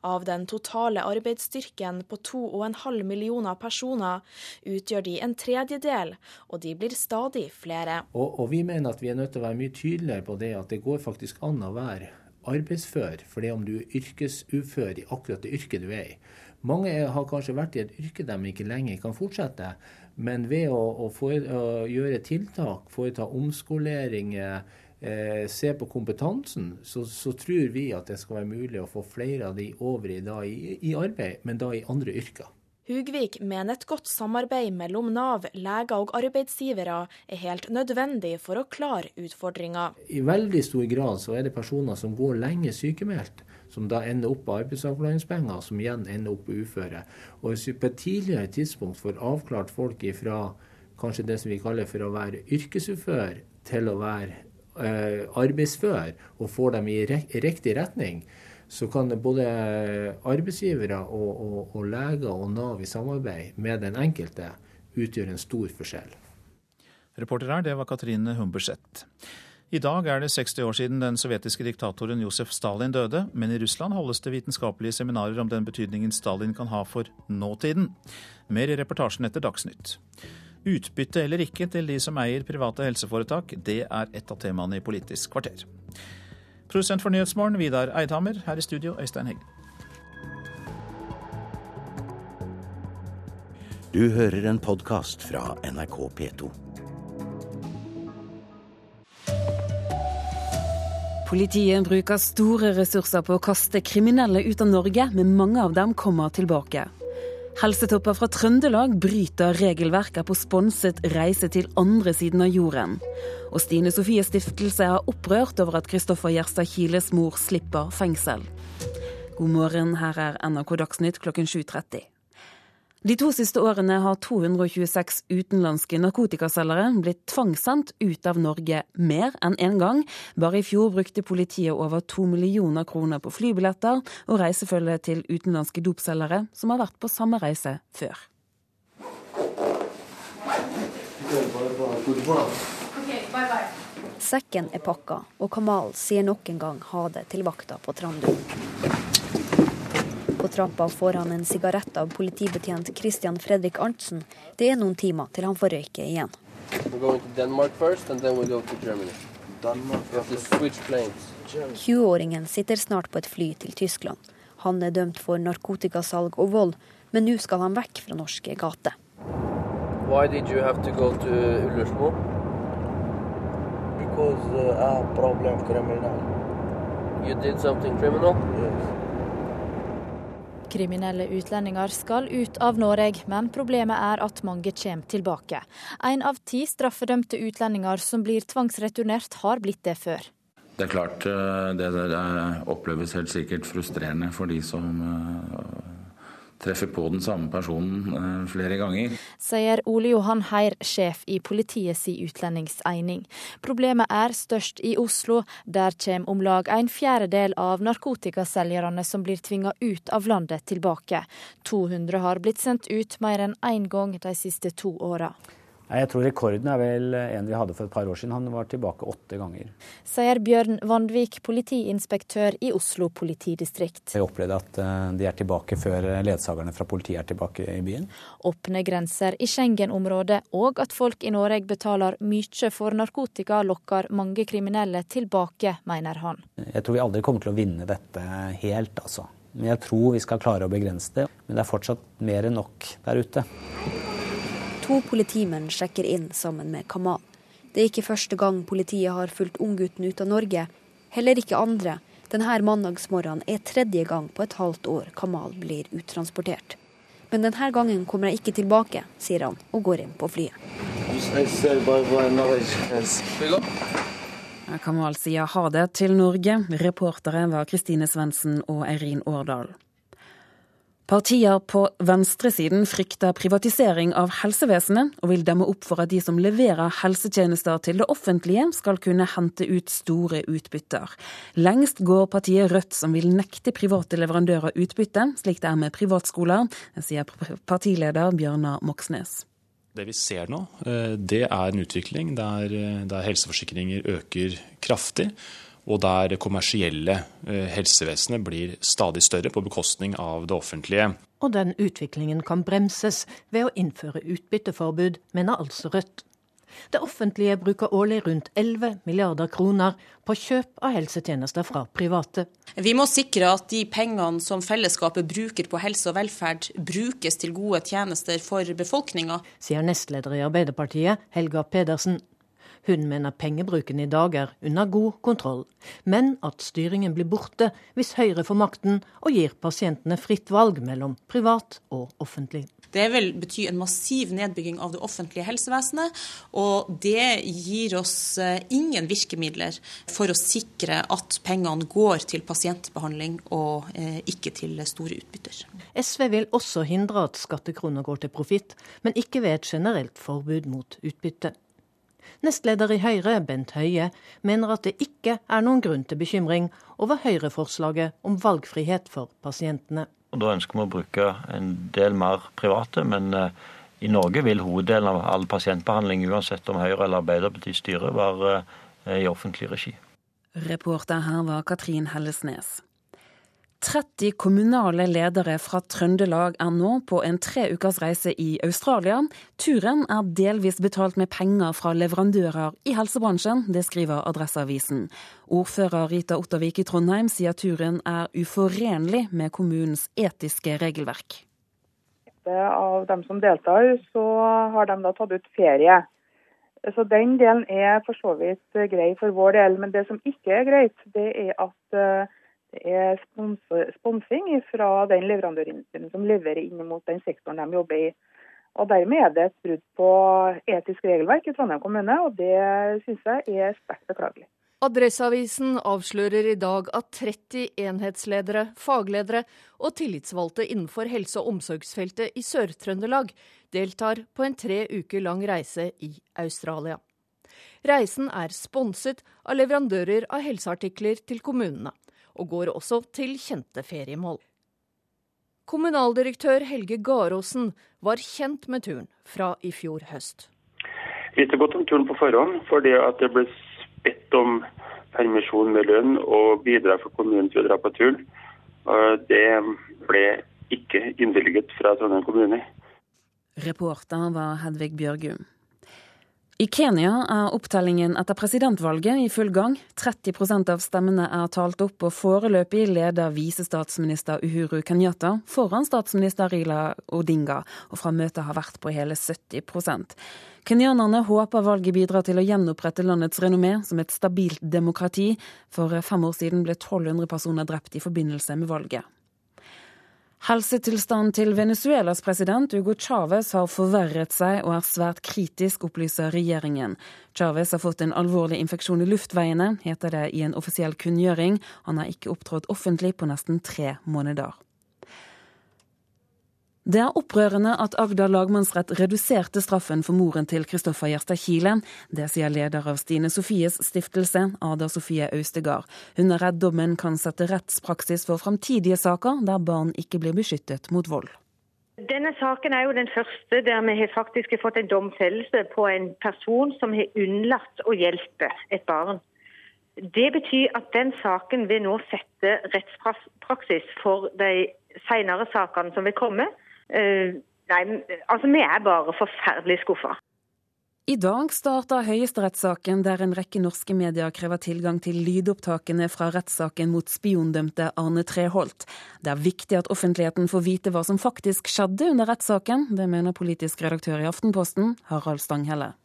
Av den totale arbeidsstyrken på 2,5 millioner personer utgjør de en tredjedel, og de blir stadig flere. Og, og, Vi mener at vi er nødt til å være mye tydeligere på det at det går faktisk an å være arbeidsfør, for det om du er yrkesufør i akkurat det yrket du er i. Mange har kanskje vært i et yrke de ikke lenger kan fortsette, men ved å, å, få, å gjøre tiltak, foreta omskoleringer, eh, ser på kompetansen, så, så, tror vi at det skal være mulig å få flere av de over i, da, i, i arbeid, men da i andre yrker. Hugvik mener et godt samarbeid mellom Nav, leger og arbeidsgivere er helt nødvendig for å klare utfordringa. I veldig stor grad så er det personer som går lenge sykemeldt, som da ender opp på arbeidsavklaringspenger, som igjen ender opp på uføre. Og hvis vi på et tidligere tidspunkt får avklart folk ifra kanskje det som vi kaller for å være yrkesufør, til å være arbeidsfør, og får dem i riktig retning, så kan både arbeidsgivere og, og, og leger og Nav i samarbeid med den enkelte utgjøre en stor forskjell. Reporter her, det var Katrine Humberseth. I dag er det 60 år siden den sovjetiske diktatoren Josef Stalin døde, men i Russland holdes det vitenskapelige seminarer om den betydningen Stalin kan ha for nåtiden. Mer i reportasjen etter Dagsnytt. Utbytte eller ikke til de som eier private helseforetak, det er et av temaene i Politisk kvarter. Produsent for Nyhetsmorgen, Vidar Eidhammer. Her i studio, Øystein Heggen. Du hører en podkast fra NRK P2. Politiet bruker store ressurser på å kaste kriminelle ut av Norge, men mange av dem kommer tilbake. Helsetopper fra Trøndelag bryter regelverket på sponset reise til andre siden av jorden. Og Stine Sofies stiftelse er opprørt over at Kristoffer Gjerstad Kiles mor slipper fengsel. God morgen, her er NRK Dagsnytt klokken 7.30. De to siste årene har 226 utenlandske narkotikaselgere blitt tvangssendt ut av Norge mer enn én en gang. Bare i fjor brukte politiet over to millioner kroner på flybilletter og reisefølge til utenlandske dopselgere som har vært på samme reise før. Sekken er pakka, og Kamal sier nok en gang ha det til vakta på Trandum. Trappa får han en sigarett av politibetjent Christian Fredrik Arntzen. Det er noen timer til han får røyke igjen. 20-åringen sitter snart på et fly til Tyskland. Han er dømt for narkotikasalg og vold, men nå skal han vekk fra norske gater. Why did you have to go to Ullersmo? Because uh, I have problem criminal. You did something criminal? Yes. Kriminelle utlendinger skal ut av Norge, men problemet er at mange kommer tilbake. En av ti straffedømte utlendinger som blir tvangsreturnert, har blitt det før. Det er klart eh, det oppleves helt sikkert frustrerende for de som eh, treffer på den samme personen eh, flere ganger. Sier Ole Johan Heir, sjef i politiets utlendingseining. Problemet er størst i Oslo. Der kommer om lag en fjerdedel av narkotikaselgerne som blir tvinga ut av landet, tilbake. 200 har blitt sendt ut mer enn én gang de siste to åra. Jeg tror rekorden er vel en vi hadde for et par år siden. Han var tilbake åtte ganger. Sier Bjørn Vandvik, politiinspektør i Oslo politidistrikt. Jeg opplevde at eh, de er tilbake før ledsagerne fra politiet er tilbake i byen. Åpne grenser i Schengen-området og at folk i Norge betaler mye for narkotika, lokker mange kriminelle tilbake, mener han. Jeg tror vi aldri kommer til å vinne dette helt, altså. Men jeg tror vi skal klare å begrense det. Men det er fortsatt mer enn nok der ute. To politimenn sjekker inn sammen med Kamal. Det er ikke første gang politiet har fulgt unggutten ut av Norge. Heller ikke andre. Denne mandagsmorgenen er tredje gang på et halvt år Kamal blir uttransportert. Men denne gangen kommer jeg ikke tilbake, sier han og går inn på flyet. Kamal sier ha det til Norge. Reportere var Kristine Svendsen og Eirin Årdal. Partier på venstresiden frykter privatisering av helsevesenet, og vil demme opp for at de som leverer helsetjenester til det offentlige, skal kunne hente ut store utbytter. Lengst går partiet Rødt, som vil nekte private leverandører utbytte, slik det er med privatskoler, sier partileder Bjørnar Moxnes. Det vi ser nå, eh, det er en utvikling der, eh, der helseforsikringer øker kraftig og der det kommersielle eh, helsevesenet blir stadig større på bekostning av det offentlige. Og den utviklingen kan bremses ved å innføre utbytteforbud, mener altså Rødt. Det offentlige bruker årlig rundt 11 milliarder kroner på kjøp av helsetjenester fra private. Vi må sikre at de pengene som fellesskapet bruker på helse og velferd, brukes til gode tjenester for befolkninga. Sier nestleder i Arbeiderpartiet, Helga Pedersen. Hun mener pengebruken i dag er under god kontroll, men at styringen blir borte hvis Høyre får makten og gir pasientene fritt valg mellom privat og offentlig. Det vil bety en massiv nedbygging av det offentlige helsevesenet, og det gir oss eh, ingen virkemidler for å sikre at pengene går til pasientbehandling og eh, ikke til store utbytter. SV vil også hindre at skattekroner går til profitt, men ikke ved et generelt forbud mot utbytte. Nestleder i Høyre, Bent Høie, mener at det ikke er noen grunn til bekymring over Høyre-forslaget om valgfrihet for pasientene. Og Da ønsker vi å bruke en del mer private, men eh, I Norge vil hoveddelen av all pasientbehandling, uansett om Høyre eller Arbeiderpartiet styrer, være i offentlig regi. Reporter her var Katrin Hellesnes. 30 kommunale ledere fra Trøndelag er nå på en tre ukers reise i Australia. Turen er delvis betalt med penger fra leverandører i helsebransjen, det skriver Adresseavisen. Ordfører Rita Ottervik i Trondheim sier turen er uforenlig med kommunens etiske regelverk. Av dem som deltar, så har de da tatt ut ferie. Så Den delen er for så vidt grei for vår del, men det som ikke er greit, det er at eh, det er sponsing fra den leverandørindustrien som leverer inn mot den sektoren de jobber i. Og Dermed er det et brudd på etisk regelverk i Trondheim kommune, og det synes jeg er sterkt beklagelig. Adresseavisen avslører i dag at 30 enhetsledere, fagledere og tillitsvalgte innenfor helse- og omsorgsfeltet i Sør-Trøndelag deltar på en tre uker lang reise i Australia. Reisen er sponset av leverandører av helseartikler til kommunene og går også til kjente feriemål. Kommunaldirektør Helge Garåsen var kjent med turen fra i fjor høst. Vi visste godt om turen på forhånd, fordi at det ble bedt om permisjon med lønn og bidrag for kommunen til å dra på turen. Det ble ikke innvilget fra Trondheim kommune. Reporter var Hedvig Bjørgum. I Kenya er opptellingen etter presidentvalget i full gang. 30% av stemmene er talt opp, og foreløpig leder visestatsminister Uhuru Kenyatta foran statsminister Rila Odinga, og fra møtet har vært på hele 70% Kenyanerne håper valget bidrar til å gjenopprette landets renommé som et stabilt demokrati. For fem år siden ble 1200 personer drept i forbindelse med valget. Helsetilstanden til Venezuelas president Hugo Chávez har forverret seg og er svært kritisk, opplyser regjeringen. Chávez har fått en alvorlig infeksjon i luftveiene, heter det i en offisiell kunngjøring. Han har ikke opptrådt offentlig på nesten tre måneder. Det er opprørende at Agder lagmannsrett reduserte straffen for moren til Kristoffer Gjerstad Kile. Det sier leder av Stine Sofies stiftelse, Ada Sofie Austegard. Hun er redd dommen kan sette rettspraksis for framtidige saker der barn ikke blir beskyttet mot vold. Denne saken er jo den første der vi har faktisk fått en domfellelse på en person som har unnlatt å hjelpe et barn. Det betyr at den saken vil nå sette rettspraksis for de senere sakene som vil komme. Uh, nei, altså vi er bare forferdelig skuffa. I dag starter høyesterettssaken der en rekke norske medier krever tilgang til lydopptakene fra rettssaken mot spiondømte Arne Treholt. Det er viktig at offentligheten får vite hva som faktisk skjedde under rettssaken. Det mener politisk redaktør i Aftenposten, Harald Stanghelle.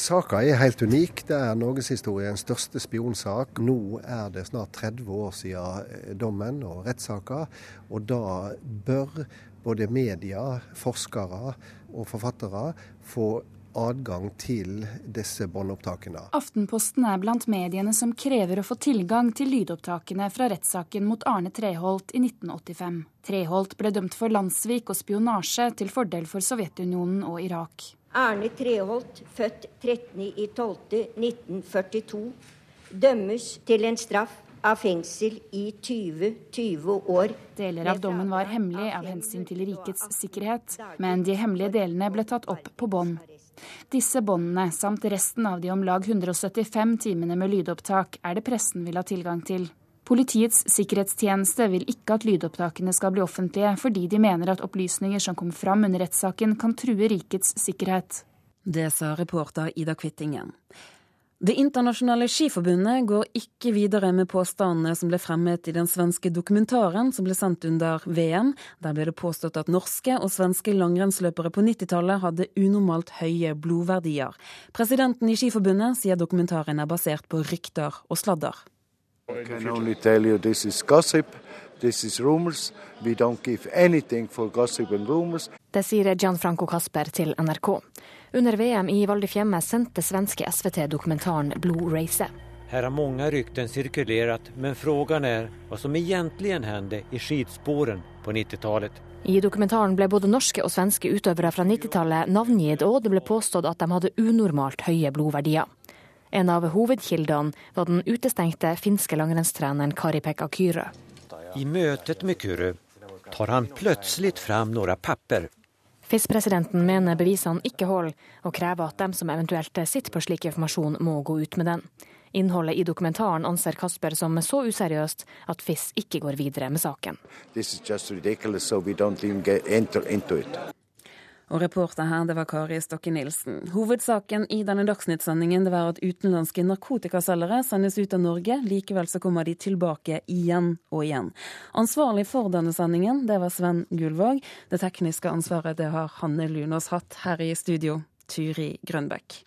Saka er helt unik. Det er norgeshistoriens største spionsak. Nå er det snart 30 år siden dommen og rettssaka, og da bør både media, forskere og forfattere få adgang til disse båndopptakene. Aftenposten er blant mediene som krever å få tilgang til lydopptakene fra rettssaken mot Arne Treholt i 1985. Treholt ble dømt for landssvik og spionasje til fordel for Sovjetunionen og Irak. Arne Treholt, født 13.12.1942, dømmes til en straff av fengsel i 20-20 år. Deler av dommen var hemmelig av hensyn til rikets sikkerhet, men de hemmelige delene ble tatt opp på bånd. Disse båndene, samt resten av de om lag 175 timene med lydopptak, er det pressen vil ha tilgang til. Politiets sikkerhetstjeneste vil ikke at lydopptakene skal bli offentlige, fordi de mener at opplysninger som kom fram under rettssaken kan true rikets sikkerhet. Det sa reporter Ida Kvittingen. Det internasjonale skiforbundet går ikke videre med påstandene som ble fremmet i den svenske dokumentaren som ble sendt under VM. Der ble det påstått at norske og svenske langrennsløpere på 90-tallet hadde unormalt høye blodverdier. Presidenten i Skiforbundet sier dokumentaren er basert på rykter og sladder. Det sier Gianfranco Casper til NRK. Under VM i Val di Fiemme sendte svenske SVT dokumentaren Blod Race. Her har mange rykten sirkulert, men spørsmålet er hva som egentlig hendte i skisporene på 90-tallet. I dokumentaren ble både norske og svenske utøvere fra 90-tallet navngitt, og det ble påstått at de hadde unormalt høye blodverdier. En av hovedkildene var den utestengte finske langrennstreneren Kari-Pekka Kyrö. I møtet med Kyrö tar han plutselig fram noen papper FIS-presidenten mener bevisene ikke holder, og krever at dem som eventuelt sitter på slik informasjon, må gå ut med den. Innholdet i dokumentaren anser Kasper som så useriøst at FIS ikke går videre med saken. Og reporter her, det var Kari Stokke Nilsen. Hovedsaken i denne Dagsnytt-sendingen var at utenlandske narkotikaselgere sendes ut av Norge. Likevel så kommer de tilbake igjen og igjen. Ansvarlig for denne sendingen, det var Sven Gullvåg. Det tekniske ansvaret det har Hanne Lunås hatt her i studio. Turi Grønbekk.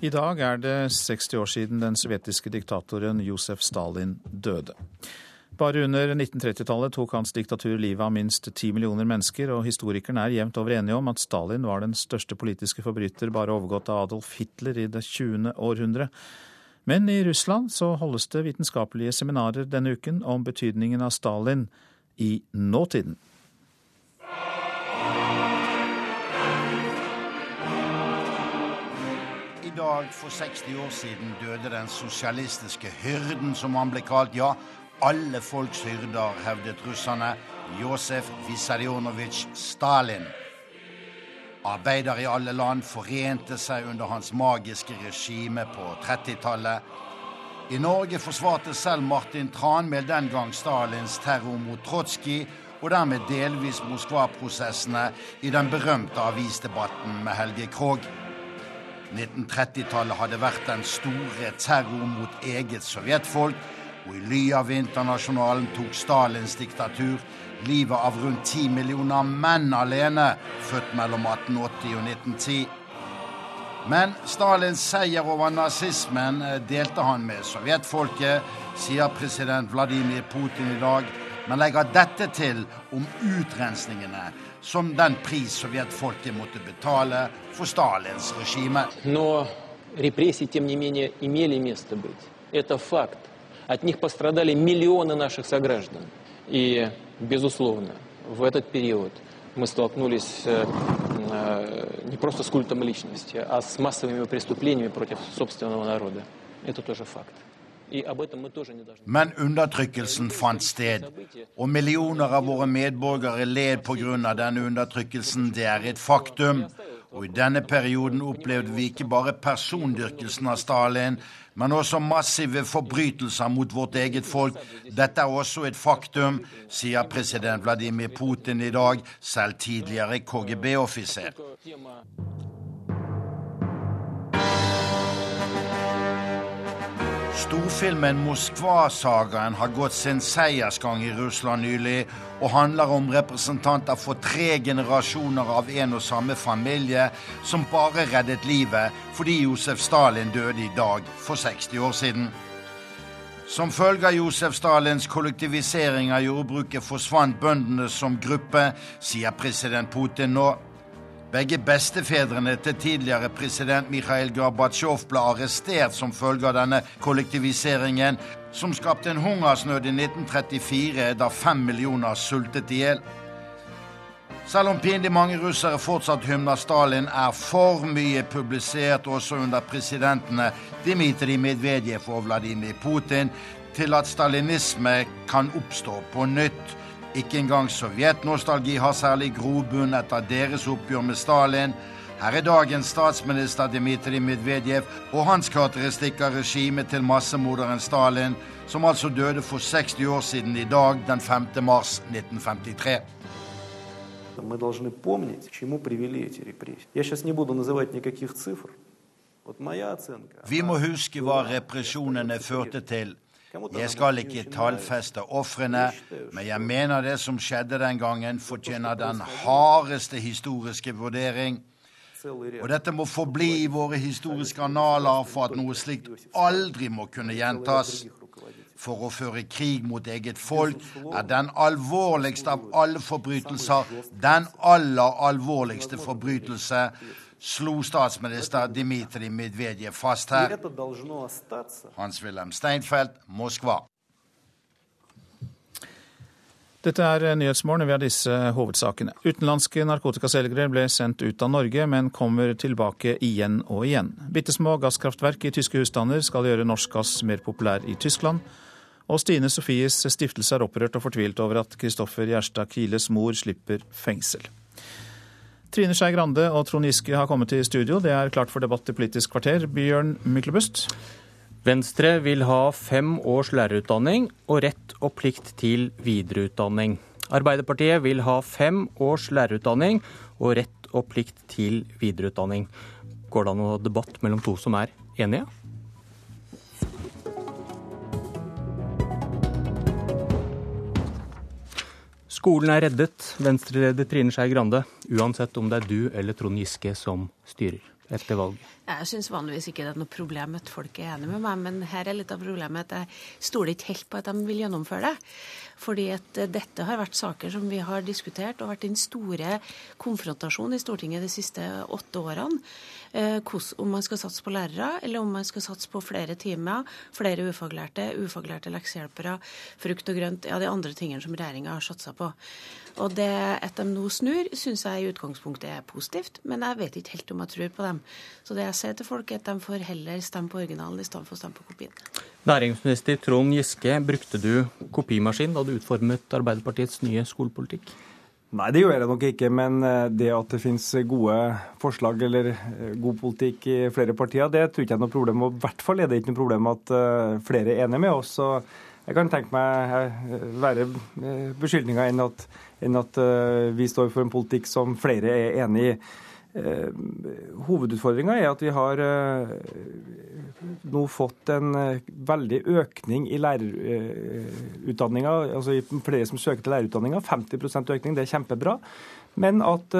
I dag er det 60 år siden den sovjetiske diktatoren Josef Stalin døde. Bare under 1930-tallet tok hans diktatur livet av minst ti millioner mennesker, og historikerne er jevnt over enige om at Stalin var den største politiske forbryter, bare overgått av Adolf Hitler i det 20. århundre. Men i Russland så holdes det vitenskapelige seminarer denne uken om betydningen av Stalin i nåtiden. I dag for 60 år siden døde den sosialistiske hyrden, som han ble kalt. Ja, alle folks hyrder, hevdet russerne. Josef Vissarionovitsj Stalin. Arbeidere i alle land forente seg under hans magiske regime på 30-tallet. I Norge forsvarte selv Martin Tranmæl den gang Stalins terror mot Trotskij, og dermed delvis Moskva-prosessene i den berømte avisdebatten med Helge Krogh. 1930-tallet hadde vært den store terror mot eget sovjetfolk, og i ly av internasjonalen tok Stalins diktatur livet av rundt ti millioner menn alene, født mellom 1880 og 1910. Men Stalins seier over nazismen delte han med sovjetfolket, sier president Vladimir Putin i dag, men legger dette til om utrensningene som den pris sovjetfolket måtte betale for Stalins regime. Но репрессии, тем не менее, имели место быть. Это факт. От них пострадали миллионы наших сограждан. И, безусловно, в этот период мы столкнулись не просто с культом личности, а с массовыми преступлениями против собственного народа. Это тоже факт. Men undertrykkelsen fant sted, og millioner av våre medborgere led pga. denne undertrykkelsen. Det er et faktum. Og i denne perioden opplevde vi ikke bare persondyrkelsen av Stalin, men også massive forbrytelser mot vårt eget folk. Dette er også et faktum, sier president Vladimir Putin i dag, selv tidligere KGB-offiser. Storfilmen 'Moskva-sagaen' har gått sin seiersgang i Russland nylig, og handler om representanter for tre generasjoner av en og samme familie som bare reddet livet fordi Josef Stalin døde i dag for 60 år siden. Som følge av Josef Stalins kollektivisering av jordbruket forsvant bøndene som gruppe, sier president Putin nå. Begge bestefedrene til tidligere president Mikhail Gorbatsjov ble arrestert som følge av denne kollektiviseringen, som skapte en hungersnød i 1934 da fem millioner sultet i hjel. Selv om pinlig mange russere fortsatt hymner Stalin, er for mye publisert også under presidentene Dmitrij Medvedev og Vladimir Putin til at stalinisme kan oppstå på nytt. Ikke engang sovjetnostalgi har særlig grobunn etter deres oppgjør med Stalin. Her er dagens statsminister Dmitrij Medvedev og hans karakteristikk av regimet til massemorderen Stalin, som altså døde for 60 år siden i dag, den 5. mars 1953. Мы должны помнить, к чему привели эти репрессии. Я сейчас не буду называть никаких цифр. Вот моя оценка. Vi må huske hva represjonene førte til. Jeg skal ikke tallfeste ofrene, men jeg mener det som skjedde den gangen, fortjener den hardeste historiske vurdering. Og dette må forbli i våre historiske analer for at noe slikt aldri må kunne gjentas. For å føre krig mot eget folk er den alvorligste av alle forbrytelser den aller alvorligste forbrytelse slo statsminister Dmitrij Medvedev fast her. Hans-Wilhelm Steinfeld, Moskva. Dette er Nyhetsmorgen. Vi har disse hovedsakene. Utenlandske narkotikaselgere ble sendt ut av Norge, men kommer tilbake igjen og igjen. Bitte små gasskraftverk i tyske husstander skal gjøre norsk gass mer populær i Tyskland. Og Stine Sofies stiftelse er opprørt og fortvilt over at Kristoffer Gjerstad Kiles mor slipper fengsel. Trine Skei Grande og Trond Giske har kommet til studio. Det er klart for debatt i Politisk kvarter. Bjørn Myklebust. Venstre vil ha fem års lærerutdanning og rett og plikt til videreutdanning. Arbeiderpartiet vil ha fem års lærerutdanning og rett og plikt til videreutdanning. Går det an å ha debatt mellom to som er enige? Skolen er reddet, Venstre-leder Trine Skei Grande, uansett om det er du eller Trond Giske som styrer etter valget. Jeg syns vanligvis ikke det er noe problem at folk er enige med meg, men her er litt av problemet at jeg stoler ikke helt på at de vil gjennomføre det. Fordi at eh, dette har vært saker som vi har diskutert og vært den store konfrontasjonen i Stortinget de siste åtte årene. Eh, om man skal satse på lærere, eller om man skal satse på flere timer, flere ufaglærte, ufaglærte leksehjelpere, frukt og grønt, ja, de andre tingene som regjeringa har satsa på. Og det at de nå snur, syns jeg i utgangspunktet er positivt, men jeg vet ikke helt om jeg tror på dem. Så det jeg sier til folk, er at de får heller stemme på originalen i stedet for å stemme på kopien. Næringsminister Trond Giske, brukte du kopimaskin da du utformet Arbeiderpartiets nye skolepolitikk? Nei, det gjør jeg nok ikke. Men eh, det at det finnes gode forslag eller eh, god politikk i flere partier, det tror ikke jeg er noe problem. Og i hvert fall er det ikke noe problem at eh, flere er enige med oss. Så jeg kan tenke meg verre beskyldninger enn at, enn at vi står for en politikk som flere er enig i. Eh, Hovedutfordringa er at vi har eh, nå fått en eh, veldig økning i lærerutdanninga, altså flere som søker til lærerutdanninga. 50% økning, det er kjempebra. Men at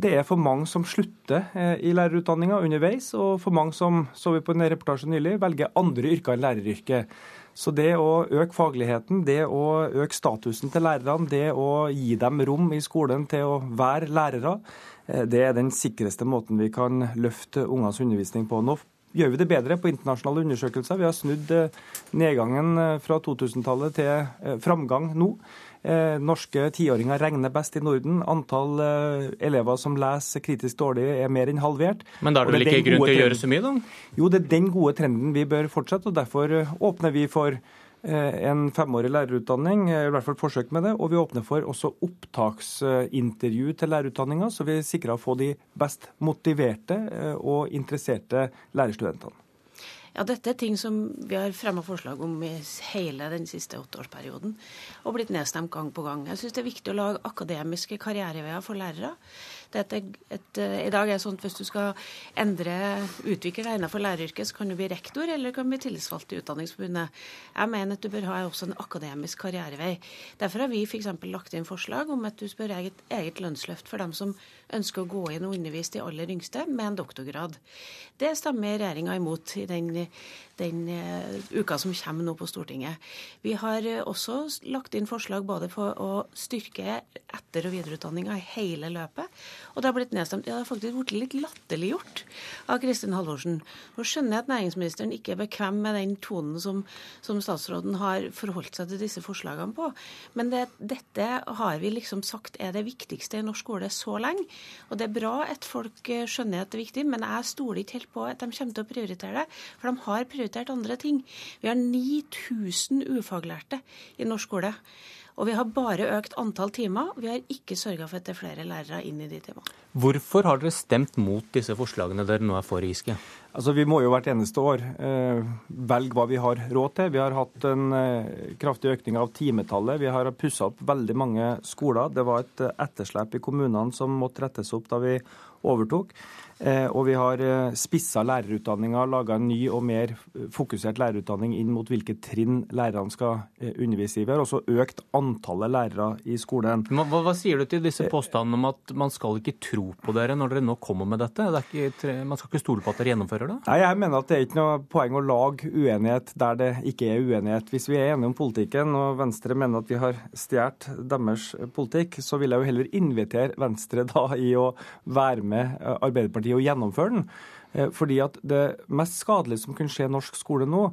det er for mange som slutter i lærerutdanninga underveis, og for mange som så vi på en reportasje nylig, velger andre yrker enn læreryrket. Så det å øke fagligheten, det å øke statusen til lærerne, det å gi dem rom i skolen til å være lærere, Eh, det er den sikreste måten vi kan løfte ungenes undervisning på. Nå gjør vi det bedre på internasjonale undersøkelser. Vi har snudd eh, nedgangen eh, fra 2000-tallet til framgang nå. Norske tiåringer regner best i Norden. Antall elever som leser kritisk dårlig er mer enn halvert. Men da er det vel ikke grunn til å gjøre så mye, da? Jo, det er den gode trenden vi bør fortsette. og Derfor åpner vi for Eh, en femårig lærerutdanning, eh, i hvert fall forsøk med det. Og vi åpner for også opptaksintervju til lærerutdanninga, så vi sikrer å få de best motiverte eh, og interesserte lærerstudentene. Ja, Dette er ting som vi har fremma forslag om i hele den siste åtteårsperioden, og blitt nedstemt gang på gang. Jeg syns det er viktig å lage akademiske karriereveier for lærere. Et, et, eh, I dag er det sånn at hvis du skal endre, utvikle deg innenfor læreryrket, så kan du bli rektor eller kan bli tillitsvalgt i Utdanningsforbundet. Jeg mener at du bør ha også en akademisk karrierevei. Derfor har vi f.eks. lagt inn forslag om at du spør eget, eget lønnsløft for dem som ønsker å gå inn og undervise de aller yngste med en doktorgrad. Det stemmer regjeringa imot i den, den uh, uka som kommer nå på Stortinget. Vi har uh, også lagt inn forslag både for å styrke etter- og videreutdanninga i hele løpet, og det har blitt nedstemt. Det har faktisk blitt litt latterliggjort av Kristin Halvorsen. Nå skjønner jeg at næringsministeren ikke er bekvem med den tonen som, som statsråden har forholdt seg til disse forslagene på, men det, dette har vi liksom sagt er det viktigste i norsk skole så lenge. Og det er bra at folk eh, skjønner at det er viktig, men jeg stoler ikke helt på at de kommer til å prioritere det, for de har prioritert andre ting. Vi har 9000 ufaglærte i norsk skole. Og vi har bare økt antall timer. Vi har ikke sørga for at det er flere lærere inn i de timene. Hvorfor har dere stemt mot disse forslagene dere nå er for, Giske? Altså, Vi må jo hvert eneste år eh, velge hva vi har råd til. Vi har hatt en eh, kraftig økning av timetallet. Vi har pussa opp veldig mange skoler. Det var et etterslep i kommunene som måtte rettes opp da vi overtok. Eh, og vi har eh, spissa lærerutdanninga, laga en ny og mer fokusert lærerutdanning inn mot hvilke trinn lærerne skal eh, undervise i. Vi har også økt antallet lærere i skolen. Hva, hva sier du til disse påstandene om at man skal ikke tro på dere når dere nå kommer med dette? Det ikke, man skal ikke stole på at dere gjennomfører det? Nei, Jeg mener at det er ikke noe poeng å lage uenighet der det ikke er uenighet. Hvis vi er enige om politikken, og Venstre mener at vi har stjålet deres politikk, så vil jeg jo heller invitere Venstre da i å være med Arbeiderpartiet og gjennomføre den. Eh, fordi at det mest skadelige som kunne skje i norsk skole nå,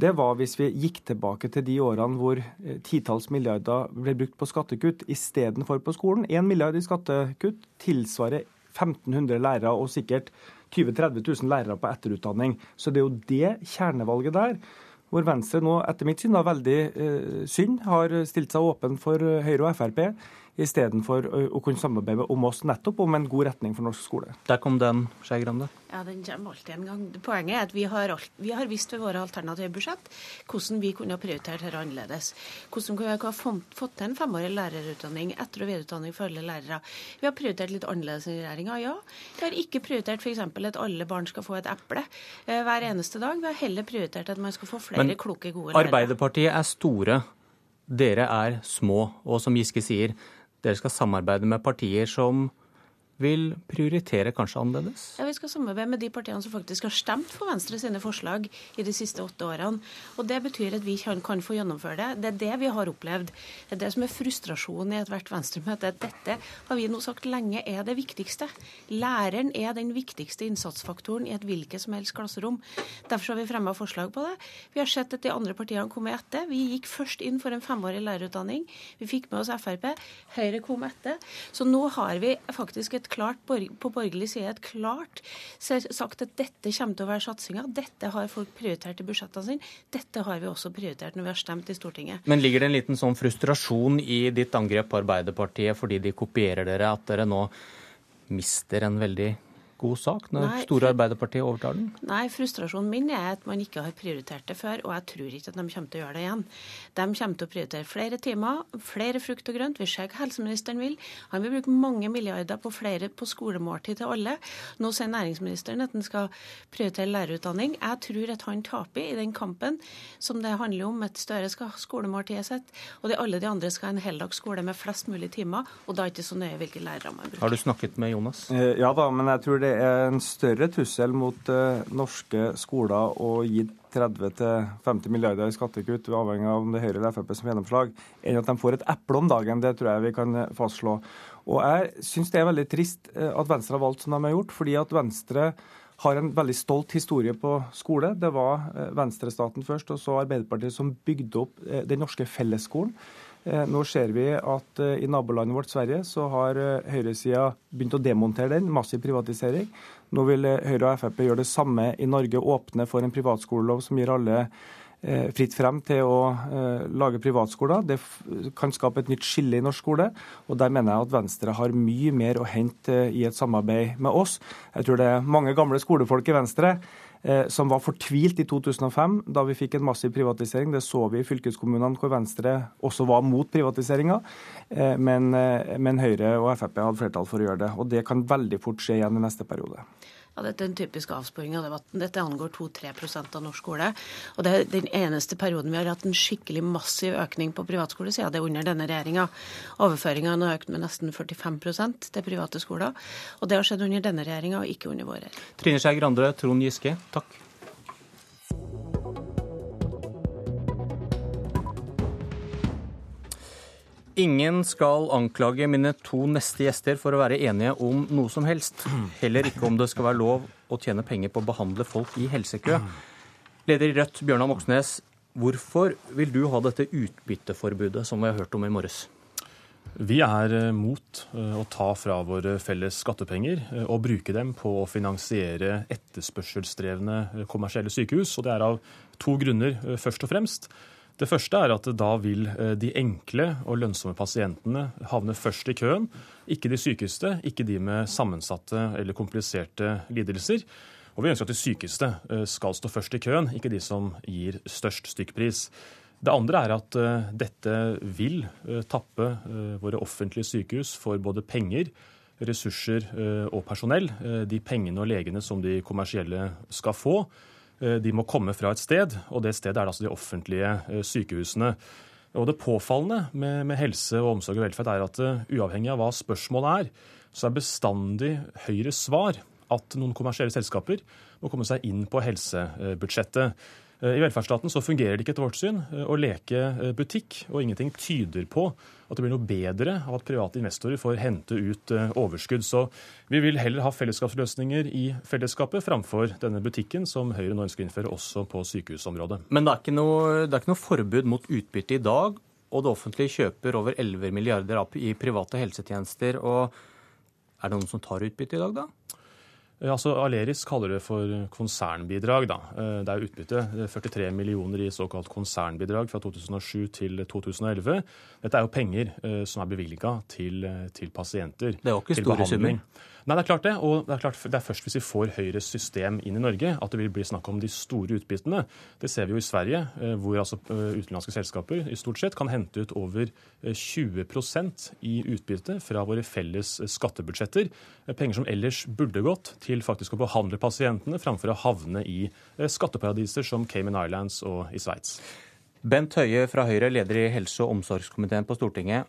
det var hvis vi gikk tilbake til de årene hvor eh, titalls milliarder ble brukt på skattekutt istedenfor på skolen. Én milliard i skattekutt tilsvarer 1500 lærere og sikkert 20 000-30 000 lærere på etterutdanning. Så det er jo det kjernevalget der hvor Venstre nå etter mitt syn da veldig eh, synd har stilt seg åpen for Høyre og Frp istedenfor å kunne samarbeide om oss nettopp om en god retning for norsk skole. Der kom den, Skei Grande. Ja, den kommer alltid en gang. Poenget er at vi har, alt, vi har visst ved våre alternative budsjett hvordan vi kunne ha prioritert dette annerledes. Hvordan kunne vi ha fått til en femårig lærerutdanning, etter- og videreutdanning for alle lærere. Vi har prioritert litt annerledes enn regjeringa, ja. Vi har ikke prioritert f.eks. at alle barn skal få et eple eh, hver eneste dag. Vi har heller prioritert at man skal få flere Men, kloke, gode lærere. Arbeiderpartiet er store. Dere er små. Og som Giske sier, dere skal samarbeide med partier som vil prioritere kanskje annerledes? Ja, Vi skal samarbeide med de partiene som faktisk har stemt for Venstre sine forslag i de siste åtte årene. Og Det betyr at vi kan, kan få gjennomføre det. Det er det vi har opplevd. Det er det som er frustrasjonen i ethvert Venstre-møte. Dette har vi nå sagt lenge er det viktigste. Læreren er den viktigste innsatsfaktoren i et hvilket som helst klasserom. Derfor har vi fremma forslag på det. Vi har sett at de andre partiene kom etter. Vi gikk først inn for en femårig lærerutdanning. Vi fikk med oss Frp. Høyre kom etter. Så nå har vi faktisk et klart på borgerlig side et klart sagt at dette kommer til å være satsinga. Dette har folk prioritert i budsjettene sine. Dette har vi også prioritert når vi har stemt i Stortinget. Men ligger det en liten sånn frustrasjon i ditt angrep på Arbeiderpartiet fordi de kopierer dere, at dere nå mister en veldig god sak når Nei, store Arbeiderpartiet overtar den? Nei, frustrasjonen min er at man ikke har prioritert det før, og jeg tror ikke at de kommer til å gjøre det igjen. De kommer til å prioritere flere timer, flere frukt og grønt. Vi ser hva helseministeren vil. Han vil bruke mange milliarder på flere på skolemåltid til alle. Nå sier næringsministeren at han skal prioritere lærerutdanning. Jeg tror at han taper i den kampen som det handler om at Støre skal ha skolemåltidet sitt, og de, alle de andre skal ha en heldags skole med flest mulig timer, og da er det ikke så nøye hvilke lærere man bruker. Har du snakket med Jonas? Eh, ja da, men jeg tror det er en større trussel mot uh, norske skoler å gi 30-50 milliarder i skattekutt, avhengig av om det er Høyre eller Frp som gjennomslag, enn at de får et eple om dagen. Det tror jeg vi kan fastslå. Og jeg syns det er veldig trist uh, at Venstre har valgt som de har gjort, fordi at Venstre har en veldig stolt historie på skole. Det var Venstrestaten først, og så Arbeiderpartiet som bygde opp den norske fellesskolen. Eh, nå ser vi at eh, i nabolandet vårt Sverige så har eh, høyresida begynt å demontere den. Massiv privatisering. Nå vil Høyre og Frp gjøre det samme i Norge, åpne for en privatskolelov som gir alle fritt frem til å lage privatskoler. Det kan skape et nytt skille i norsk skole. Og der mener jeg at Venstre har mye mer å hente i et samarbeid med oss. Jeg tror det er mange gamle skolefolk i Venstre som var fortvilt i 2005, da vi fikk en massiv privatisering. Det så vi i fylkeskommunene hvor Venstre også var mot privatiseringa. Eh, men, eh, men Høyre og Frp hadde flertall for å gjøre det. Og det kan veldig fort skje igjen i neste periode. Ja, Dette er en typisk avsporing av debatten. Dette angår 2-3% av norsk skole. Og det er den eneste perioden vi har hatt en skikkelig massiv økning på privatskolesida. Det er under denne regjeringa. Overføringene har økt med nesten 45% til private skoler. Og det har skjedd under denne regjeringa, og ikke under vår. Trine Skei Grande, Trond Giske, takk. Ingen skal anklage mine to neste gjester for å være enige om noe som helst. Heller ikke om det skal være lov å tjene penger på å behandle folk i helsekø. Leder i Rødt, Bjørnar Moxnes, hvorfor vil du ha dette utbytteforbudet som vi har hørt om i morges? Vi er eh, mot eh, å ta fra våre felles skattepenger eh, og bruke dem på å finansiere etterspørselsdrevne kommersielle sykehus. Og det er av to grunner, først og fremst. Det første er at da vil eh, de enkle og lønnsomme pasientene havne først i køen. Ikke de sykeste, ikke de med sammensatte eller kompliserte lidelser. Og vi ønsker at de sykeste eh, skal stå først i køen, ikke de som gir størst stykkpris. Det andre er at eh, dette vil tappe våre offentlige sykehus for både penger, ressurser og personell. De pengene og legene som de kommersielle skal få. Eh, de må komme fra et sted, og det stedet er altså de offentlige eh, sykehusene. Og Det påfallende med, med helse, og omsorg og velferd er at uh, uavhengig av hva spørsmålet er, så er bestandig Høyres svar at noen kommersielle selskaper må komme seg inn på helsebudsjettet. I velferdsstaten så fungerer det ikke etter vårt syn å leke butikk, og ingenting tyder på at det blir noe bedre av at private investorer får hente ut eh, overskudd. Så vi vil heller ha fellesskapsløsninger i fellesskapet framfor denne butikken som Høyre nå ønsker å innføre også på sykehusområdet. Men det er ikke noe, er ikke noe forbud mot utbytte i dag, og det offentlige kjøper over 11 milliarder i private helsetjenester. og Er det noen som tar utbytte i dag, da? Altså, Aleris kaller det for konsernbidrag. Da. Det er utbytte. 43 millioner i såkalt konsernbidrag fra 2007 til 2011. Dette er jo penger som er bevilga til, til, pasienter. Det er jo ikke store summer. Nei, det er klart det. Og det er, klart, det er først hvis vi får Høyres system inn i Norge at det vil bli snakk om de store utbyttene. Det ser vi jo i Sverige, eh, hvor altså eh, utenlandske selskaper i stort sett kan hente ut over 20 eh, i utbytte fra våre felles skattebudsjetter. Penger som ellers burde gått til faktisk å behandle pasientene, framfor å havne i skatteparadiser som Cayman Islands og i Sveits. Bent Høie fra Høyre, leder i helse- og omsorgskomiteen på Stortinget.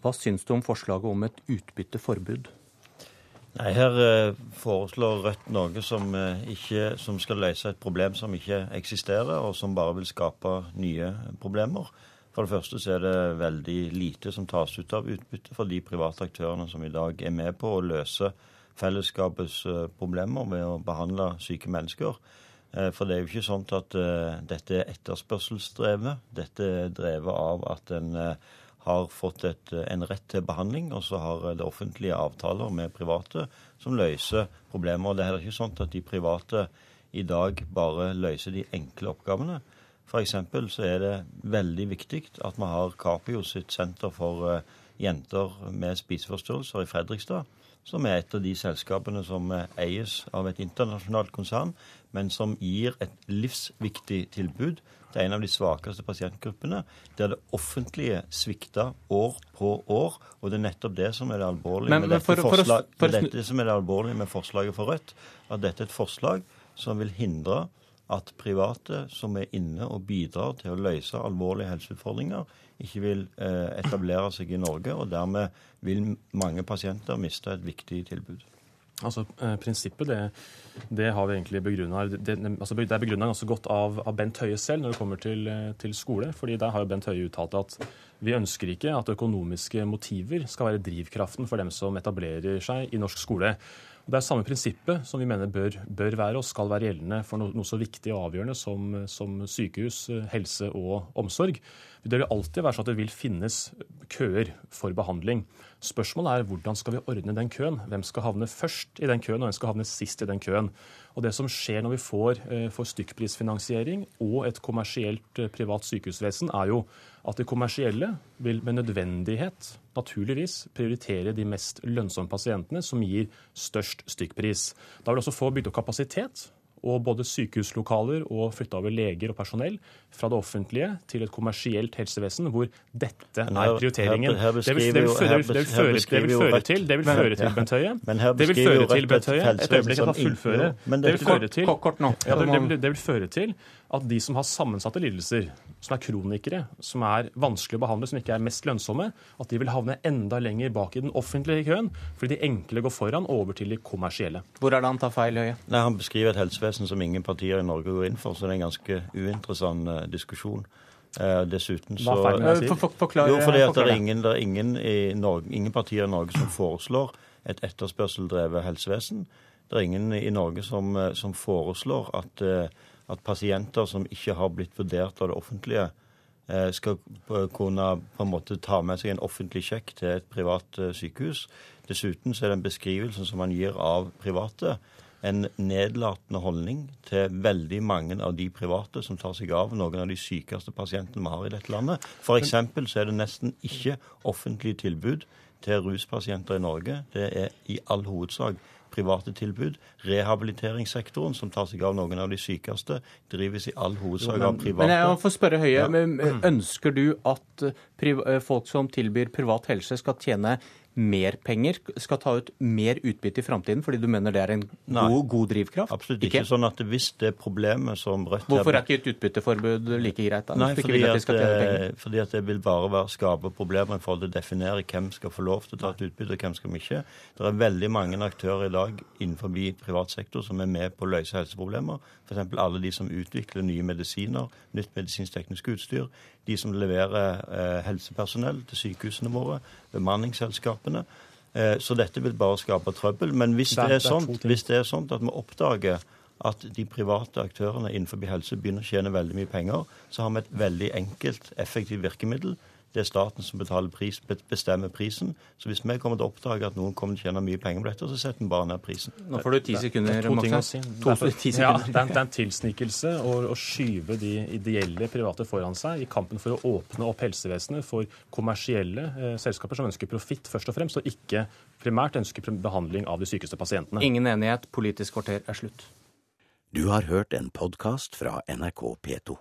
Hva syns du om forslaget om et utbytteforbud? Nei, Her eh, foreslår Rødt noe som, eh, ikke, som, skal løse et problem som ikke eksisterer, og som bare vil skape nye problemer. For det første så er det veldig lite som tas ut av utbytte for de private aktørene som i dag er med på å løse fellesskapets eh, problemer med å behandle syke mennesker. For det er jo ikke sånn at dette er etterspørselsdrevet. Dette er drevet av at en har fått et, en rett til behandling, og så har det offentlige avtaler med private som løser problemer. Det er heller ikke sånn at de private i dag bare løser de enkle oppgavene. F.eks. så er det veldig viktig at vi har Capio sitt senter for eh, jenter med spiseforstyrrelser i Fredrikstad, som er et av de selskapene som eies av et internasjonalt konsern, men som gir et livsviktig tilbud til en av de svakeste pasientgruppene, der det offentlige svikter år på år. Og det er nettopp det som er det alvorlige, med, dette for, forslag, for, for, dette som er det alvorlige med forslaget for Rødt. At dette er et forslag som vil hindre at private som er inne og bidrar til å løse alvorlige helseutfordringer, ikke vil eh, etablere seg i Norge. Og dermed vil mange pasienter miste et viktig tilbud. Altså, eh, Prinsippet det, det, har vi egentlig begrunna det, altså, det er begrunna ganske godt av, av, Bent Høie selv når det kommer til, eh, til, skole. fordi Der har jo Bent Høie uttalt at vi ønsker ikke at økonomiske motiver skal være drivkraften for dem som etablerer seg i norsk skole. Og det er samme prinsippet som vi mener bør, bør være og skal være gjeldende for noe, noe så viktig og avgjørende som, som, sykehus, helse og omsorg. Det vil alltid være sånn at det vil finnes køer for behandling. Spørsmålet er hvordan skal vi ordne den køen? Hvem skal havne først i den køen, og hvem skal havne sist i den køen? Og Det som skjer når vi får, eh, får stykkprisfinansiering og et kommersielt eh, privat sykehusvesen, er jo at det kommersielle vil med nødvendighet naturligvis prioritere de mest lønnsomme pasientene, som gir størst stykkpris. Da vil det også få bygd opp kapasitet og både sykehuslokaler og flytte over leger og personell fra det offentlige til et kommersielt helsevesen, hvor dette er prioriteringen. Det vil føre til, det vil føre til, Bent Høie Det vil føre til, Bent Høie Et øyeblikk, jeg kan fullføre. Det vil føre til, det vil føre til at de som har sammensatte lidelser, som er kronikere, som er vanskelig å behandle, som ikke er mest lønnsomme, at de vil havne enda lenger bak i den offentlige køen, fordi de enkle går foran over til de kommersielle. Hvor er det han tar feil, Høie? Nei, Han beskriver et helsevesen som ingen partier i Norge går inn for, så det er en ganske uinteressant uh, diskusjon. Uh, dessuten så Hva er feil for, for, Jo, fordi at det er, ingen, det er ingen, Norge, ingen partier i Norge som foreslår et etterspørseldrevet helsevesen. Det er ingen i Norge som, eh, som foreslår at uh, at pasienter som ikke har blitt vurdert av det offentlige, eh, skal kunne på en måte ta med seg en offentlig sjekk til et privat eh, sykehus. Dessuten så er den beskrivelsen som man gir av private, en nedlatende holdning til veldig mange av de private som tar seg av noen av de sykeste pasientene vi har i dette landet. F.eks. så er det nesten ikke offentlige tilbud til ruspasienter i Norge. Det er i all hovedsak private tilbud. Rehabiliteringssektoren, som tar seg av noen av de sykeste, drives i all hovedsak av private. Men jeg får spørre Høie, ja. ønsker du at eh, folk som tilbyr privat helse, skal tjene mer penger, skal ta ut mer utbytte i framtiden fordi du mener det er en god, god drivkraft? Absolutt ikke. ikke. sånn at Hvis det problemet som Rødt Hvorfor er ikke et utbytteforbud like greit? da? Nei, fordi at, at fordi at, det vil bare være, skape problemer i forhold til å definere hvem skal få lov til å ta et utbytte, og hvem skal vi ikke. Det er veldig mange aktører i dag innenfor privat sektor som er med på å løse helseproblemer. F.eks. alle de som utvikler nye medisiner, nytt medisinsk-teknisk utstyr. De som leverer eh, helsepersonell til sykehusene våre, bemanningsselskapene. Eh, så dette vil bare skape trøbbel. Men hvis det, er sånt hvis det er sånt, at vi oppdager at de private aktørene innenfor helse begynner å tjene veldig mye penger, så har vi et veldig enkelt, effektivt virkemiddel. Det er staten som betaler pris, bestemmer prisen. Så hvis vi kommer til å oppdage at noen kommer til å tjene mye penger på dette, så setter vi bare ned prisen. Nå får du ti sekunder, Moxnes. si. Det ja, det er en tilsnikelse å, å skyve de ideelle private foran seg i kampen for å åpne opp helsevesenet for kommersielle eh, selskaper som ønsker profitt først og fremst, og ikke primært ønsker behandling av de sykeste pasientene. Ingen enighet. Politisk kvarter er slutt. Du har hørt en podkast fra NRK P2.